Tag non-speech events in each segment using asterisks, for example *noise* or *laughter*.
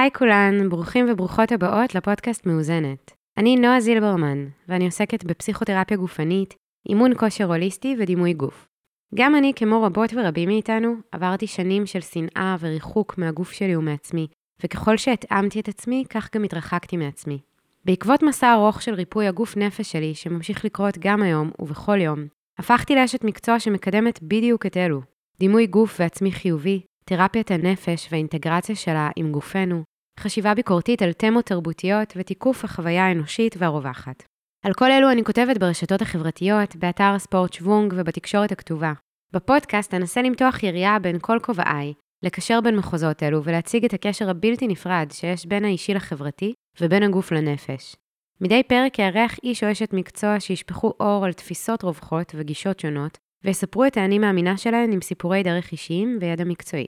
היי כולן, ברוכים וברוכות הבאות לפודקאסט מאוזנת. אני נועה זילברמן, ואני עוסקת בפסיכותרפיה גופנית, אימון כושר הוליסטי ודימוי גוף. גם אני, כמו רבות ורבים מאיתנו, עברתי שנים של שנאה וריחוק מהגוף שלי ומעצמי, וככל שהתאמתי את עצמי, כך גם התרחקתי מעצמי. בעקבות מסע ארוך של ריפוי הגוף נפש שלי, שממשיך לקרות גם היום ובכל יום, הפכתי לאשת מקצוע שמקדמת בדיוק את אלו. דימוי גוף ועצמי חיובי, תרפיית הנפש והאינטגרציה שלה עם גופנו, חשיבה ביקורתית על תמות תרבותיות ותיקוף החוויה האנושית והרווחת. על כל אלו אני כותבת ברשתות החברתיות, באתר הספורט שוונג ובתקשורת הכתובה. בפודקאסט אנסה למתוח יריעה בין כל כובעיי, לקשר בין מחוזות אלו ולהציג את הקשר הבלתי נפרד שיש בין האישי לחברתי ובין הגוף לנפש. מדי פרק יארח איש או אשת מקצוע שישפכו אור על תפיסות רווחות וגישות שונות, ויספרו את האני מאמינה שלהן עם סיפורי דרך אישיים וידע מקצועי.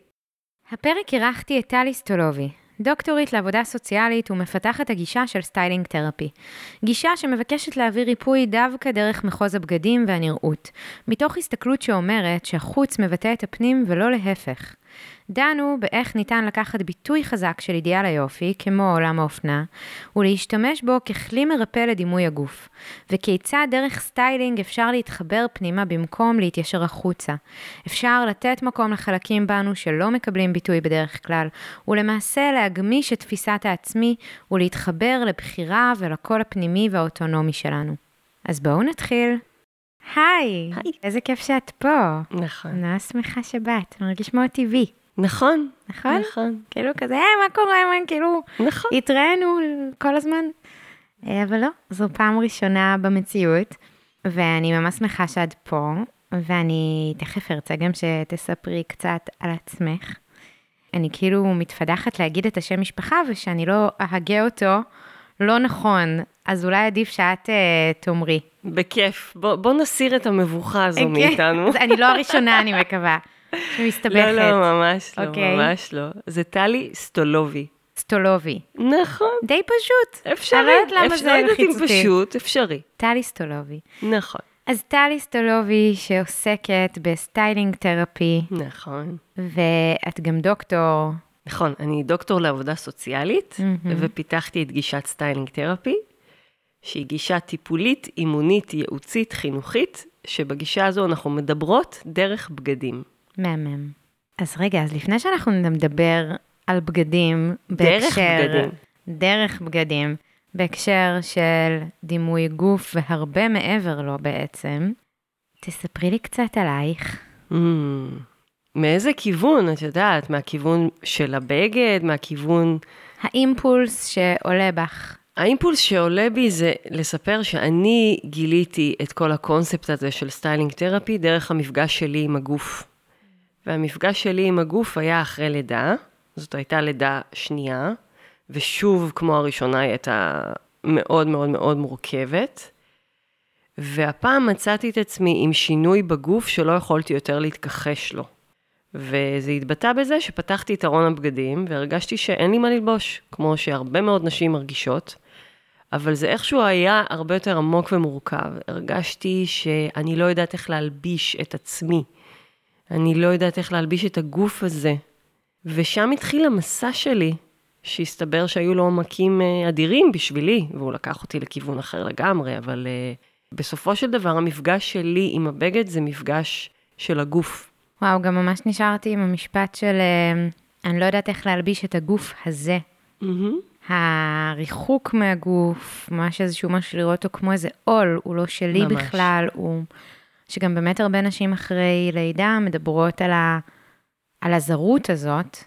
הפרק אירחתי את טלי סטולובי, דוקטורית לעבודה סוציאלית ומפתחת הגישה של styling therapy. גישה שמבקשת להביא ריפוי דווקא דרך מחוז הבגדים והנראות, מתוך הסתכלות שאומרת שהחוץ מבטא את הפנים ולא להפך. דנו באיך ניתן לקחת ביטוי חזק של אידיאל היופי, כמו עולם האופנה, ולהשתמש בו ככלי מרפא לדימוי הגוף, וכיצד דרך סטיילינג אפשר להתחבר פנימה במקום להתיישר החוצה. אפשר לתת מקום לחלקים בנו שלא מקבלים ביטוי בדרך כלל, ולמעשה להגמיש את תפיסת העצמי ולהתחבר לבחירה ולקול הפנימי והאוטונומי שלנו. אז בואו נתחיל. היי, היי. איזה כיף שאת פה. נכון. נורא שמחה שבאת, מרגיש מאוד טבעי. נכון. נכון? נכון. כאילו כזה, היי, מה קורה, מה, כאילו, נכון. התראינו כל הזמן. אה, אבל לא, זו פעם ראשונה במציאות, ואני ממש שמחה שאת פה, ואני תכף ארצה גם שתספרי קצת על עצמך. אני כאילו מתפדחת להגיד את השם משפחה, ושאני לא אהגה אותו לא נכון, אז אולי עדיף שאת אה, תאמרי. בכיף. בוא, בוא נסיר את המבוכה הזו כן, מאיתנו. *laughs* אני לא הראשונה, אני מקווה, שמסתבכת. לא, לא, ממש לא, אוקיי. ממש לא. זה טלי סטולובי. סטולובי. נכון. די פשוט. אפשרי. אני לא למה אפשר- זה מלחיץ אותי. פשוט, אפשרי. טלי סטולובי. נכון. אז טלי סטולובי שעוסקת ב styling therapy, נכון. ואת גם דוקטור. נכון, אני דוקטור לעבודה סוציאלית, מהמם. ופיתחתי את גישת styling therapy, שהיא גישה טיפולית, אימונית, ייעוצית, חינוכית, שבגישה הזו אנחנו מדברות דרך בגדים. מהמם. אז רגע, אז לפני שאנחנו נדבר על בגדים, דרך בהקשר... בגדים. דרך בגדים, בהקשר של דימוי גוף והרבה מעבר לו בעצם, תספרי לי קצת עלייך. Mm, מאיזה כיוון, את יודעת? מהכיוון של הבגד, מהכיוון... האימפולס שעולה בך. האימפולס שעולה בי זה לספר שאני גיליתי את כל הקונספט הזה של styling therapy דרך המפגש שלי עם הגוף. והמפגש שלי עם הגוף היה אחרי לידה, זאת הייתה לידה שנייה, ושוב, כמו הראשונה, היא הייתה מאוד מאוד מאוד מורכבת. והפעם מצאתי את עצמי עם שינוי בגוף שלא יכולתי יותר להתכחש לו. וזה התבטא בזה שפתחתי את ארון הבגדים והרגשתי שאין לי מה ללבוש, כמו שהרבה מאוד נשים מרגישות, אבל זה איכשהו היה הרבה יותר עמוק ומורכב. הרגשתי שאני לא יודעת איך להלביש את עצמי, אני לא יודעת איך להלביש את הגוף הזה. ושם התחיל המסע שלי, שהסתבר שהיו לו עומקים אה, אדירים בשבילי, והוא לקח אותי לכיוון אחר לגמרי, אבל uh, בסופו של דבר המפגש שלי עם הבגד זה מפגש של הגוף. וואו, גם ממש נשארתי עם המשפט של אה, אני לא יודעת איך להלביש את הגוף הזה. מהמם. הריחוק מהגוף, ממש איזשהו משהו לראות אותו כמו איזה עול, הוא לא שלי ממש. בכלל, הוא... שגם באמת הרבה נשים אחרי לידה מדברות על, ה... על הזרות הזאת,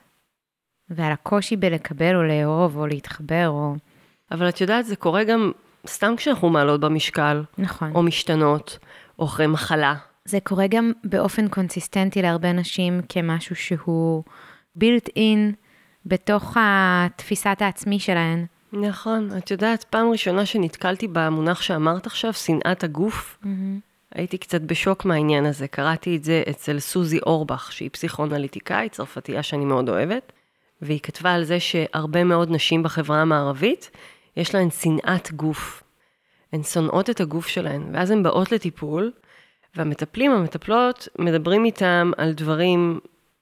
ועל הקושי בלקבל או לאהוב או להתחבר, או... אבל את יודעת, זה קורה גם סתם כשאנחנו מעלות במשקל, נכון. או משתנות, או אחרי מחלה. זה קורה גם באופן קונסיסטנטי להרבה נשים כמשהו שהוא built in בתוך התפיסת העצמי שלהן. נכון, את יודעת, פעם ראשונה שנתקלתי במונח שאמרת עכשיו, שנאת הגוף, הייתי קצת בשוק מהעניין הזה. קראתי את זה אצל סוזי אורבך, שהיא פסיכואנליטיקאית, צרפתייה שאני מאוד אוהבת, והיא כתבה על זה שהרבה מאוד נשים בחברה המערבית, יש להן שנאת גוף. הן שונאות את הגוף שלהן, ואז הן באות לטיפול, והמטפלים, המטפלות, מדברים איתם על דברים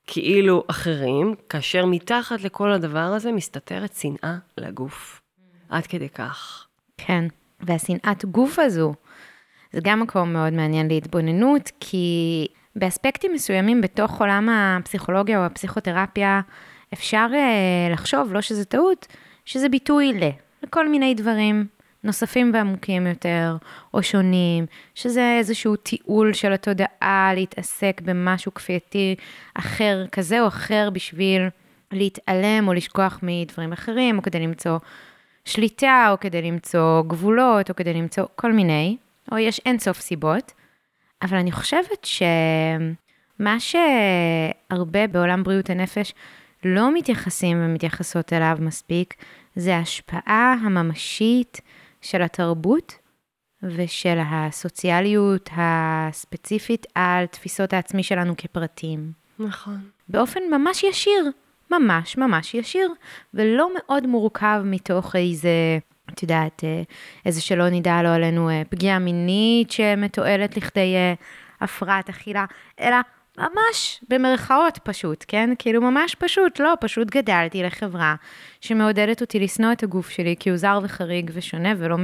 כאילו אחרים, כאשר מתחת לכל הדבר הזה מסתתרת שנאה לגוף. עד כדי כך. כן, והשנאת גוף הזו, זה גם מקום מאוד מעניין להתבוננות, כי באספקטים מסוימים בתוך עולם הפסיכולוגיה או הפסיכותרפיה, אפשר uh, לחשוב, לא שזה טעות, שזה ביטוי ל, לכל מיני דברים נוספים ועמוקים יותר, או שונים, שזה איזשהו תיעול של התודעה להתעסק במשהו כפייתי אחר, כזה או אחר, בשביל להתעלם או לשכוח מדברים אחרים, או כדי למצוא שליטה, או כדי למצוא גבולות, או כדי למצוא כל מיני, או יש אינסוף סיבות. אבל אני חושבת שמה שהרבה בעולם בריאות הנפש לא מתייחסים ומתייחסות אליו מספיק, זה ההשפעה הממשית של התרבות ושל הסוציאליות הספציפית על תפיסות העצמי שלנו כפרטים. נכון. באופן ממש ישיר, ממש ממש ישיר, ולא מאוד מורכב מתוך איזה, את יודעת, אה, איזה שלא נדע לו עלינו אה, פגיעה מינית שמתועלת לכדי אה, הפרעת אכילה, אלא ממש במרכאות פשוט, כן? כאילו ממש פשוט, לא, פשוט גדלתי לחברה שמעודדת אותי לשנוא את הגוף שלי כי הוא זר וחריג ושונה ולא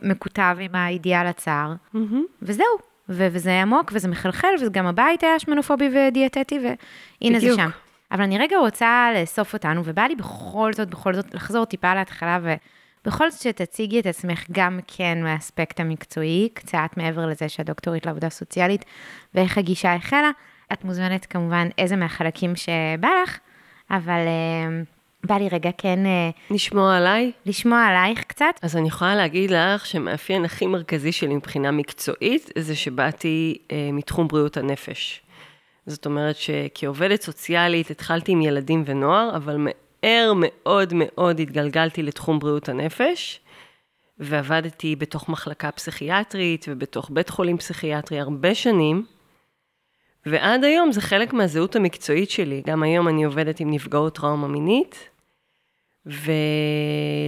מקוטב עם האידיאל הצר, mm-hmm. וזהו. ו- וזה עמוק וזה מחלחל, וגם הבית היה שמנופובי ודיאטטי, והנה זה שם. אבל אני רגע רוצה לאסוף אותנו, ובא לי בכל זאת, בכל זאת, לחזור טיפה להתחלה, ובכל זאת שתציגי את עצמך גם כן מהאספקט המקצועי, קצת מעבר לזה שהדוקטורית לעבודה סוציאלית, ואיך הגישה החלה. את מוזמנת כמובן איזה מהחלקים שבא לך, אבל uh, בא לי רגע כן... Uh, לשמוע עליי? לשמוע עלייך קצת. אז אני יכולה להגיד לך שמאפיין הכי מרכזי שלי מבחינה מקצועית, זה שבאתי uh, מתחום בריאות הנפש. זאת אומרת שכעובדת סוציאלית התחלתי עם ילדים ונוער, אבל מהר מאוד מאוד התגלגלתי לתחום בריאות הנפש, ועבדתי בתוך מחלקה פסיכיאטרית ובתוך בית חולים פסיכיאטרי הרבה שנים. ועד היום זה חלק מהזהות המקצועית שלי. גם היום אני עובדת עם נפגעות טראומה מינית,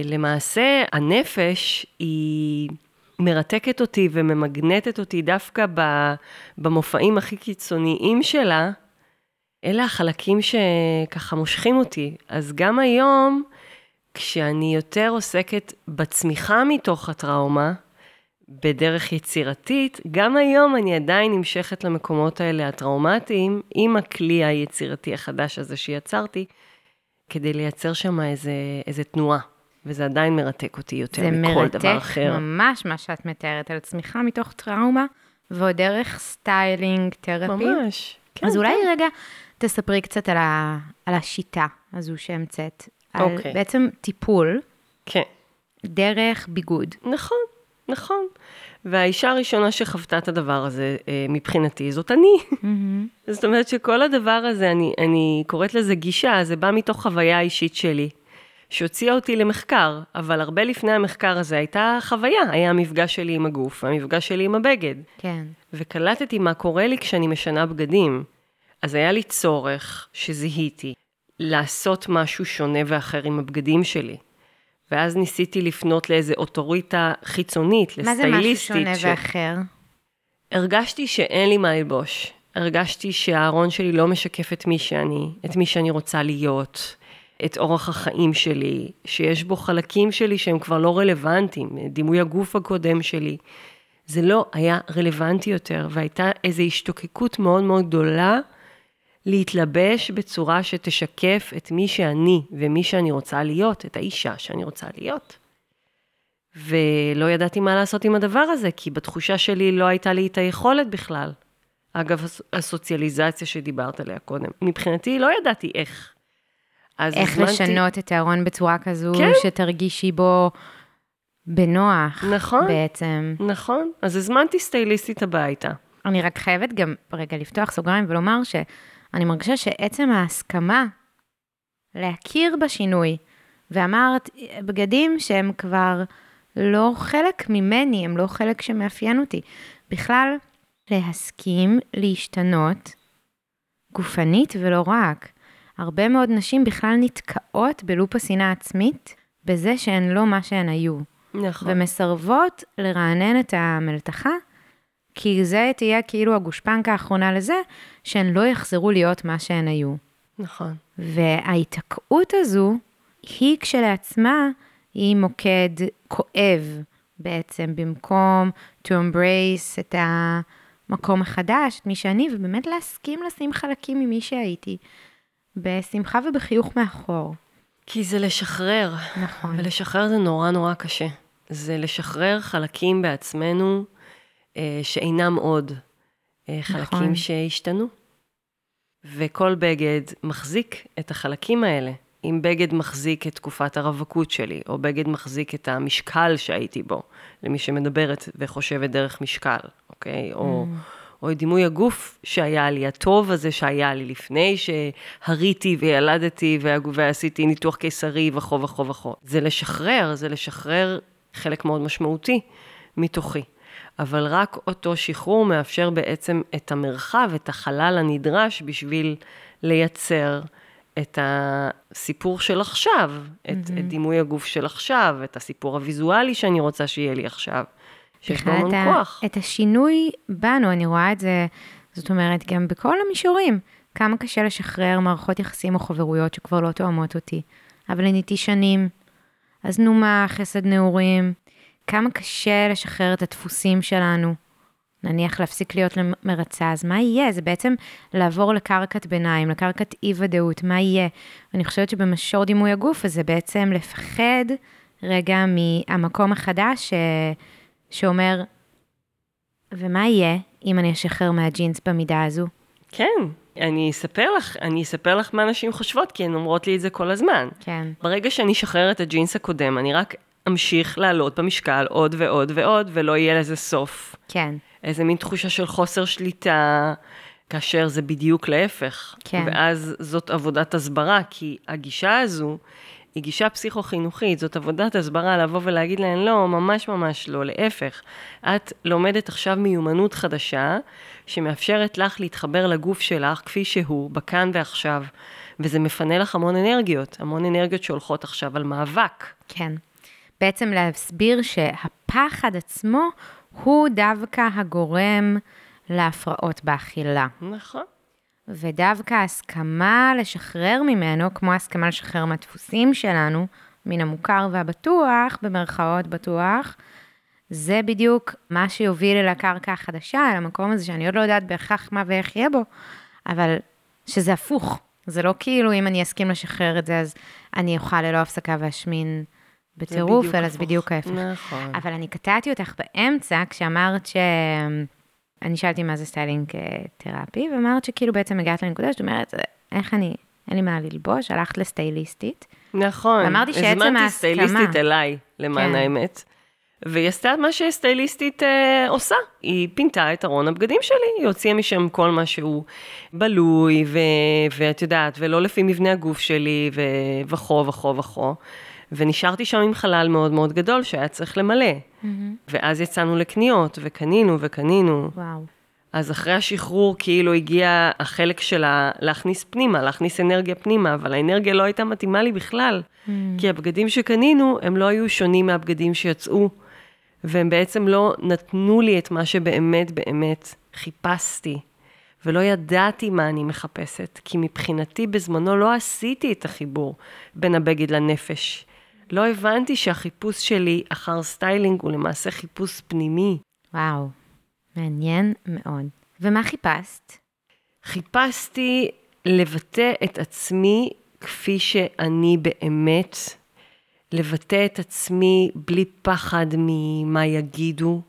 ולמעשה הנפש היא מרתקת אותי וממגנטת אותי דווקא במופעים הכי קיצוניים שלה. אלה החלקים שככה מושכים אותי. אז גם היום, כשאני יותר עוסקת בצמיחה מתוך הטראומה, בדרך יצירתית, גם היום אני עדיין נמשכת למקומות האלה הטראומטיים, עם הכלי היצירתי החדש הזה שיצרתי, כדי לייצר שם איזה, איזה תנועה. וזה עדיין מרתק אותי יותר מכל דבר אחר. זה מרתק ממש מה שאת מתארת, על צמיחה מתוך טראומה, ועוד דרך styling, therapy. ממש, כן. אז אולי כן. רגע תספרי קצת על, ה, על השיטה הזו שהמצאת. אוקיי. בעצם טיפול. כן. דרך ביגוד. נכון. נכון. והאישה הראשונה שחוותה את הדבר הזה, אה, מבחינתי, זאת אני. Mm-hmm. זאת אומרת שכל הדבר הזה, אני, אני קוראת לזה גישה, זה בא מתוך חוויה אישית שלי, שהוציאה אותי למחקר, אבל הרבה לפני המחקר הזה הייתה חוויה, היה המפגש שלי עם הגוף, המפגש שלי עם הבגד. כן. וקלטתי מה קורה לי כשאני משנה בגדים. אז היה לי צורך שזיהיתי לעשות משהו שונה ואחר עם הבגדים שלי. ואז ניסיתי לפנות לאיזה אוטוריטה חיצונית, לסטייליסטית. מה זה משהו שונה ש... ואחר? הרגשתי שאין לי מה ללבוש. הרגשתי שהארון שלי לא משקף את מי שאני, את מי שאני רוצה להיות, את אורח החיים שלי, שיש בו חלקים שלי שהם כבר לא רלוונטיים, דימוי הגוף הקודם שלי. זה לא היה רלוונטי יותר, והייתה איזו השתוקקות מאוד מאוד גדולה להתלבש בצורה שתשקף את מי שאני ומי שאני רוצה להיות, את האישה שאני רוצה להיות. ולא ידעתי מה לעשות עם הדבר הזה, כי בתחושה שלי לא הייתה לי את היכולת בכלל. אגב, הסוציאליזציה שדיברת עליה קודם, מבחינתי לא ידעתי איך. איך הזמנתי... לשנות את הארון בצורה כזו, כן? שתרגישי בו בנוח נכון, בעצם. נכון, אז הזמנתי סטייליסטית הביתה. אני רק חייבת גם רגע לפתוח סוגריים ולומר ש... אני מרגישה שעצם ההסכמה להכיר בשינוי, ואמרת, בגדים שהם כבר לא חלק ממני, הם לא חלק שמאפיין אותי. בכלל, להסכים להשתנות גופנית ולא רק. הרבה מאוד נשים בכלל נתקעות בלופ השנאה עצמית, בזה שהן לא מה שהן היו. נכון. ומסרבות לרענן את המלתחה כי זה תהיה כאילו הגושפנקה האחרונה לזה, שהן לא יחזרו להיות מה שהן היו. נכון. וההיתקעות הזו, היא כשלעצמה, היא מוקד כואב בעצם, במקום to embrace את המקום החדש, את מי שאני, ובאמת להסכים לשים חלקים ממי שהייתי, בשמחה ובחיוך מאחור. כי זה לשחרר. נכון. ולשחרר זה נורא נורא קשה. זה לשחרר חלקים בעצמנו שאינם עוד. אה, חלקים נכון. שהשתנו. וכל בגד מחזיק את החלקים האלה. אם בגד מחזיק את תקופת הרווקות שלי, או בגד מחזיק את המשקל שהייתי בו, למי שמדברת וחושבת דרך משקל, אוקיי? או, או את דימוי הגוף שהיה לי, הטוב הזה שהיה לי לפני שהריתי וילדתי ועשיתי ניתוח קיסרי וכו' וכו' וכו'. זה לשחרר, זה לשחרר חלק מאוד משמעותי מתוכי. אבל רק אותו שחרור מאפשר בעצם את המרחב, את החלל הנדרש בשביל לייצר את הסיפור של עכשיו, את, את דימוי הגוף של עכשיו, את הסיפור הוויזואלי שאני רוצה שיהיה לי עכשיו. שיש בכלל המון כוח. את השינוי בנו, אני רואה את זה, זאת אומרת, גם בכל המישורים. כמה קשה לשחרר מערכות יחסים או חברויות שכבר לא תואמות אותי. אבל אני שנים, אז נו מה, חסד נעורים. כמה קשה לשחרר את הדפוסים שלנו. נניח להפסיק להיות מרצה, אז מה יהיה? זה בעצם לעבור לקרקעת ביניים, לקרקעת אי-ודאות, מה יהיה? אני חושבת שבמשור דימוי הגוף הזה בעצם לפחד רגע מהמקום החדש ש... שאומר, ומה יהיה אם אני אשחרר מהג'ינס במידה הזו? כן, אני אספר לך, אני אספר לך מה נשים חושבות, כי הן אומרות לי את זה כל הזמן. כן. ברגע שאני אשחרר את הג'ינס הקודם, אני רק אמשיך לעלות במשקל עוד ועוד ועוד, ולא יהיה לזה סוף. כן. איזה מין תחושה של חוסר שליטה, כאשר זה בדיוק להפך. כן. ואז זאת עבודת הסברה, כי הגישה הזו היא גישה פסיכו-חינוכית, זאת עבודת הסברה לבוא ולהגיד להן, לא, ממש ממש לא, להפך. את לומדת עכשיו מיומנות חדשה, שמאפשרת לך להתחבר לגוף שלך כפי שהוא, בכאן ועכשיו, וזה מפנה לך המון אנרגיות, המון אנרגיות שהולכות עכשיו על מאבק. כן. בעצם להסביר שהפחד עצמו הוא דווקא הגורם להפרעות באכילה. נכון. ודווקא ההסכמה לשחרר ממנו, כמו ההסכמה לשחרר מהדפוסים שלנו, מן המוכר והבטוח, במרכאות בטוח, זה בדיוק מה שיוביל אל הקרקע החדשה, אל המקום הזה שאני עוד לא יודעת בהכרח מה ואיך יהיה בו, אבל שזה הפוך. זה לא כאילו אם אני אסכים לשחרר את זה, אז אני אוכל ללא הפסקה ואשמין בטירוף, אלא זה. בדיוק ההפך. נכון. אבל אני קטעתי אותך באמצע כשאמרת ש... אני שאלתי מה זה styling אה, therapy, ואמרת שכאילו בעצם הגעת לנקודה שאת אומרת, איך אני, אין לי מה ללבוש, הלכת לסטייליסטית. נכון. ואמרתי שעצם הזמנתי ההסכמה- סטייליסטית אליי, למען כן. האמת. והיא עשתה מה שסטייליסטית אה, עושה. היא פינתה את ארון הבגדים שלי, היא הוציאה משם כל מה שהוא בלוי, ו- ואת יודעת, ולא לפי מבנה הגוף שלי, ו- וכו וכו וכו. ונשארתי שם עם חלל מאוד מאוד גדול שהיה צריך למלא. ואז יצאנו לקניות, וקנינו וקנינו. וואו. אז אחרי השחרור כאילו הגיע החלק שלה להכניס פנימה, להכניס אנרגיה פנימה, אבל האנרגיה לא הייתה מתאימה לי בכלל. כי הבגדים שקנינו, הם לא היו שונים מהבגדים שיצאו, והם בעצם לא נתנו לי את מה שבאמת באמת חיפשתי. ולא ידעתי מה אני מחפשת, כי מבחינתי בזמנו לא עשיתי את החיבור בין הבגד לנפש. לא הבנתי שהחיפוש שלי אחר סטיילינג הוא למעשה חיפוש פנימי. וואו. מעניין מאוד. ומה חיפשת? חיפשתי לבטא את עצמי כפי שאני באמת, לבטא את עצמי בלי פחד ממה יגידו.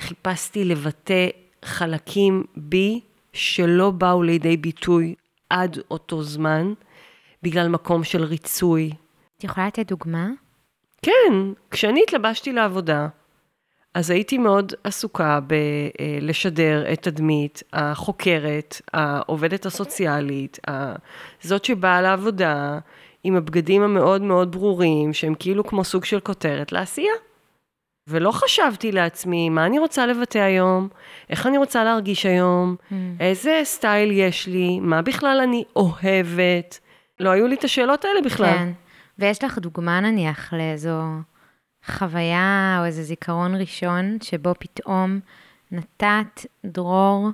חיפשתי לבטא חלקים בי שלא באו לידי ביטוי עד אותו זמן, בגלל מקום של ריצוי. את יכולה לתת דוגמה? כן, כשאני התלבשתי לעבודה, אז הייתי מאוד עסוקה בלשדר את תדמית החוקרת, העובדת הסוציאלית, זאת שבאה לעבודה עם הבגדים המאוד מאוד ברורים, שהם כאילו כמו סוג של כותרת לעשייה. ולא חשבתי לעצמי, מה אני רוצה לבטא היום? איך אני רוצה להרגיש היום? איזה סטייל יש לי? מה בכלל אני אוהבת? לא היו לי את השאלות האלה בכלל. כן. ויש לך דוגמה נניח לאיזו חוויה או איזה זיכרון ראשון, שבו פתאום נתת דרור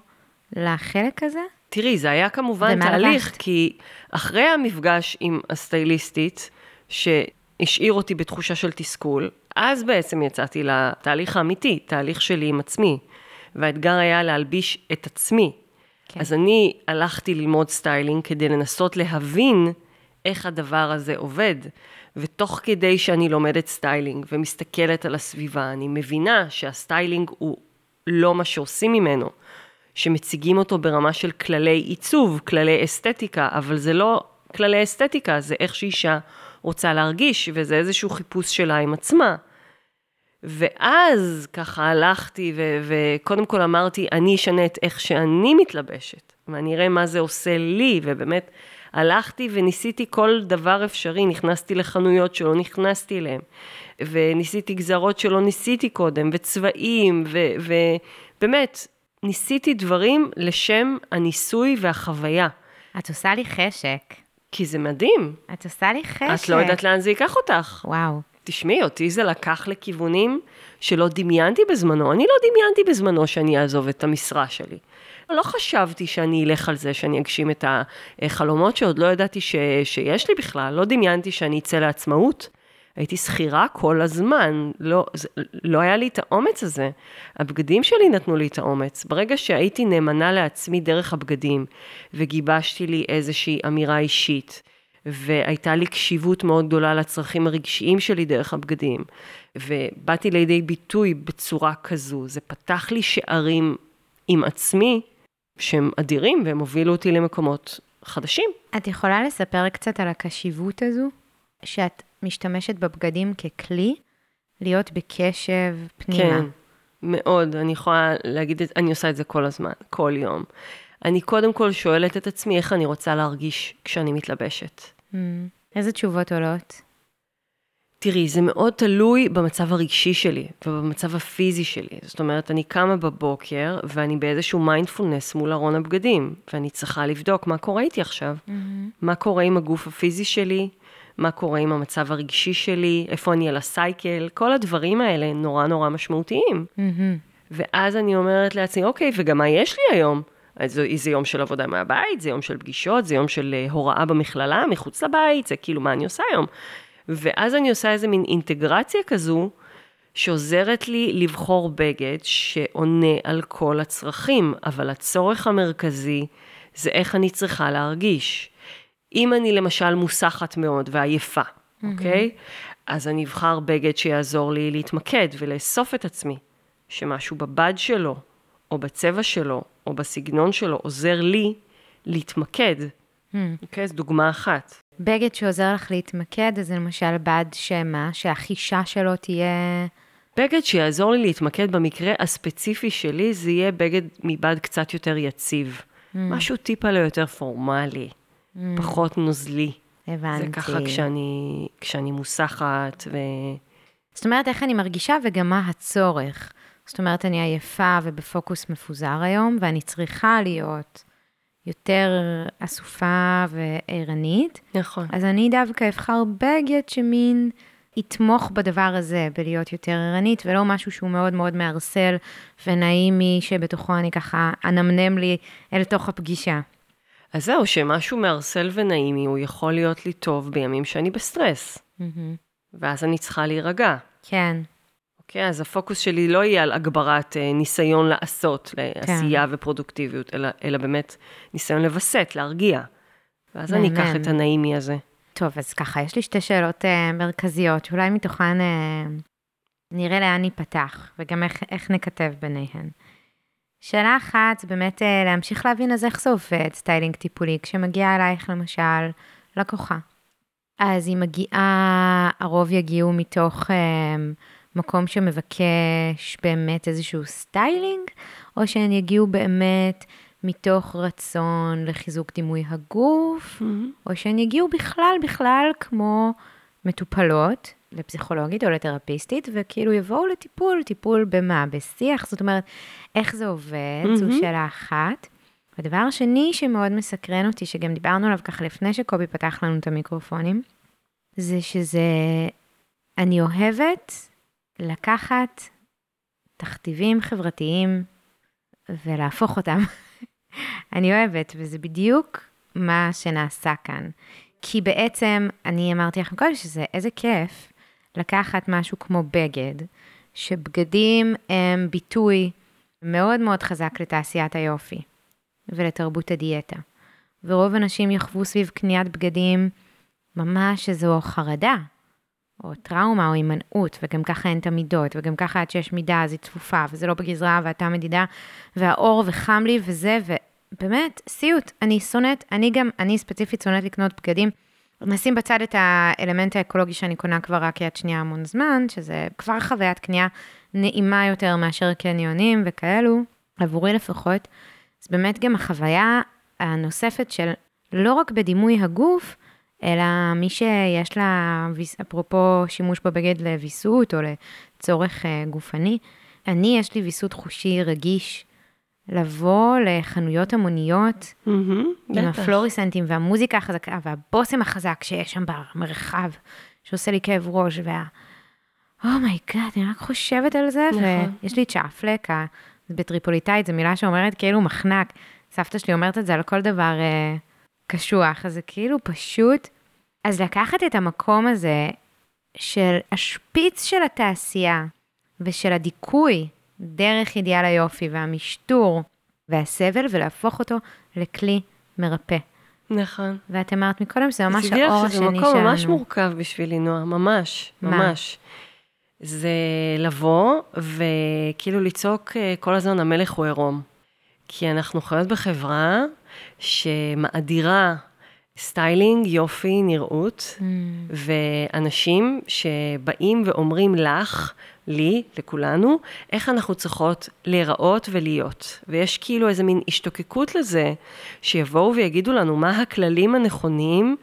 לחלק הזה? תראי, זה היה כמובן תהליך? כי אחרי המפגש עם הסטייליסטית, שהשאיר אותי בתחושה של תסכול, אז בעצם יצאתי לתהליך האמיתי, תהליך שלי עם עצמי. והאתגר היה להלביש את עצמי. כן. אז אני הלכתי ללמוד סטיילינג כדי לנסות להבין איך הדבר הזה עובד. ותוך כדי שאני לומדת סטיילינג ומסתכלת על הסביבה, אני מבינה שהסטיילינג הוא לא מה שעושים ממנו, שמציגים אותו ברמה של כללי עיצוב, כללי אסתטיקה, אבל זה לא כללי אסתטיקה, זה איך שאישה רוצה להרגיש, וזה איזשהו חיפוש שלה עם עצמה. ואז ככה הלכתי, ו- וקודם כל אמרתי, אני אשנה את איך שאני מתלבשת, ואני אראה מה זה עושה לי, ובאמת הלכתי וניסיתי כל דבר אפשרי, נכנסתי לחנויות שלא נכנסתי אליהן, וניסיתי גזרות שלא ניסיתי קודם, וצבעים, ובאמת, ניסיתי דברים לשם הניסוי והחוויה, את עושה לי חשק. כי זה מדהים. את עושה לי חשק. את לא יודעת לאן זה ייקח אותך. וואו. תשמעי, אותי זה לקח לכיוונים שלא דמיינתי בזמנו. אני לא דמיינתי בזמנו שאני אעזוב את המשרה שלי. לא חשבתי שאני אלך על זה, שאני אגשים את החלומות שעוד לא ידעתי ש, שיש לי בכלל. לא דמיינתי שאני אצא לעצמאות. הייתי שכירה כל הזמן, לא, זה, לא היה לי את האומץ הזה. הבגדים שלי נתנו לי את האומץ. ברגע שהייתי נאמנה לעצמי דרך הבגדים, וגיבשתי לי איזושהי אמירה אישית, והייתה לי קשיבות מאוד גדולה לצרכים הרגשיים שלי דרך הבגדים, ובאתי לידי ביטוי בצורה כזו, זה פתח לי שערים עם עצמי, שהם אדירים, והם הובילו אותי למקומות חדשים. את יכולה לספר קצת על הקשיבות הזו? שאת משתמשת בבגדים ככלי להיות בקשב פנימה. כן, מאוד. אני יכולה להגיד את אני עושה את זה כל הזמן, כל יום. אני קודם כל שואלת את עצמי איך אני רוצה להרגיש כשאני מתלבשת. Mm. איזה תשובות עולות? תראי, זה מאוד תלוי במצב הרגשי שלי ובמצב הפיזי שלי. זאת אומרת, אני קמה בבוקר ואני באיזשהו מיינדפולנס מול ארון הבגדים, ואני צריכה לבדוק מה קורה איתי עכשיו. Mm-hmm. מה קורה עם הגוף הפיזי שלי, מה קורה עם המצב הרגשי שלי, איפה אני על הסייקל, כל הדברים האלה נורא נורא משמעותיים. מהמם. ואז אני אומרת לעצמי, אוקיי, וגם מה יש לי היום? זה, זה יום של עבודה מהבית, זה יום של פגישות, זה יום של אה, הוראה במכללה, מחוץ לבית, זה כאילו, מה אני עושה היום? ואז אני עושה איזה מין אינטגרציה כזו, שעוזרת לי לבחור בגד שעונה על כל הצרכים, אבל הצורך המרכזי זה איך אני צריכה להרגיש. אם אני למשל מוסחת מאוד ועייפה, אוקיי? אז אני אבחר בגד שיעזור לי להתמקד ולאסוף את עצמי, שמשהו בבד שלו, או בצבע שלו, או בסגנון שלו, עוזר לי להתמקד. אוקיי? זו דוגמה אחת. בגד שעוזר לך להתמקד, אז למשל בד שמה? שהחישה שלו תהיה... בגד שיעזור לי להתמקד במקרה הספציפי שלי, זה יהיה בגד מבד קצת יותר יציב. משהו טיפה ליותר פורמלי, פחות נוזלי. הבנתי. זה ככה כשאני, כשאני מוסחת, ו... זאת אומרת, איך אני מרגישה וגם מה הצורך. זאת אומרת, אני עייפה ובפוקוס מפוזר היום, ואני צריכה להיות יותר אסופה וערנית, נכון. אז אני דווקא אבחר בגד שמין יתמוך בדבר הזה, בלהיות יותר ערנית, ולא משהו שהוא מאוד מאוד מערסל ונעימי, שבתוכו אני ככה אנמנם לי אל תוך הפגישה. אז זהו, שמשהו מערסל ונעימי, הוא יכול להיות לי טוב בימים שאני בסטרס, ואז אני צריכה להירגע. כן, אוקיי, אז הפוקוס שלי לא יהיה על הגברת אה, ניסיון לעשות, לעשייה ופרודוקטיביות, אלא, אלא באמת ניסיון לווסת, להרגיע. ואז אני אקח. את הנעימי הזה. טוב, אז ככה, יש לי שתי שאלות uh, מרכזיות, שאולי מתוכן uh, נראה לאן נפתח, וגם איך, איך נכתב ביניהן. שאלה אחת, באמת uh, להמשיך להבין אז איך זה עובד, סטיילינג טיפולי, כשמגיעה אלייך למשל לקוחה. אז היא מגיעה, הרוב יגיעו מתוך uh, מקום שמבקש באמת איזשהו סטיילינג, או שהן יגיעו באמת מתוך רצון לחיזוק דימוי הגוף, או שהן יגיעו בכלל, בכלל כמו מטופלות לפסיכולוגית או לתרפיסטית, וכאילו יבואו לטיפול, טיפול במה? בשיח? זאת אומרת, איך זה עובד? זו שאלה אחת. הדבר השני שמאוד מסקרן אותי, שגם דיברנו עליו ככה לפני שקובי פתח לנו את המיקרופונים, זה שזה, אני אוהבת לקחת תכתיבים חברתיים ולהפוך אותם *laughs* אני אוהבת, וזה בדיוק מה שנעשה כאן. כי בעצם, אני אמרתי לכם קודם שזה איזה כיף לקחת משהו כמו בגד, שבגדים הם ביטוי מאוד מאוד חזק לתעשיית היופי ולתרבות הדיאטה. ורוב אנשים יחוו סביב קניית בגדים ממש איזו חרדה, או טראומה או הימנעות, וגם ככה אין את המידות, וגם ככה עד שיש מידה אז היא צפופה, וזה לא בגזרה, ואתה מדידה, והאור וחם לי וזה, ובאמת, סיוט, אני שונאת, אני גם, אני ספציפית שונאת לקנות בגדים. נשים בצד את האלמנט האקולוגי שאני קונה כבר רק יד שנייה המון זמן, שזה כבר חוויית קנייה נעימה יותר מאשר קניונים וכאלו, עבורי לפחות. אז באמת גם החוויה הנוספת של לא רק בדימוי הגוף, אלא מי שיש לה, אפרופו שימוש בבגד לוויסות או לצורך אה, גופני, אני, יש לי ויסות חושי רגיש. לבוא לחנויות המוניות mm-hmm, עם הפלורסנטים והמוזיקה החזקה והבושם החזק שיש שם במרחב, שעושה לי כאב ראש, וה... oh my God, oh אני רק חושבת על זה, נכון. ויש לי צ'אפלק, בטריפוליטאית, זו מילה שאומרת כאילו מחנק. סבתא שלי אומרת את זה על כל דבר אה, קשוח, אז זה כאילו פשוט... אז לקחת את המקום הזה של השפיץ של התעשייה ושל הדיכוי דרך אידיאל היופי והמשטור והסבל, ולהפוך אותו לכלי מרפא. נכון. ואת אמרת מקודם שזה ממש האור השני שלנו. זה מקום ממש מורכב בשבילי, נועה, ממש, ממש. זה לבוא וכאילו לצעוק אה, כל הזמן, המלך הוא עירום. כי אנחנו חיות בחברה שמאדירה סטיילינג, יופי, נראות, mm. ואנשים שבאים ואומרים לך, לי, לכולנו, איך אנחנו צריכות להיראות ולהיות. ויש כאילו איזה מין השתוקקות לזה, שיבואו ויגידו לנו מה הכללים הנכונים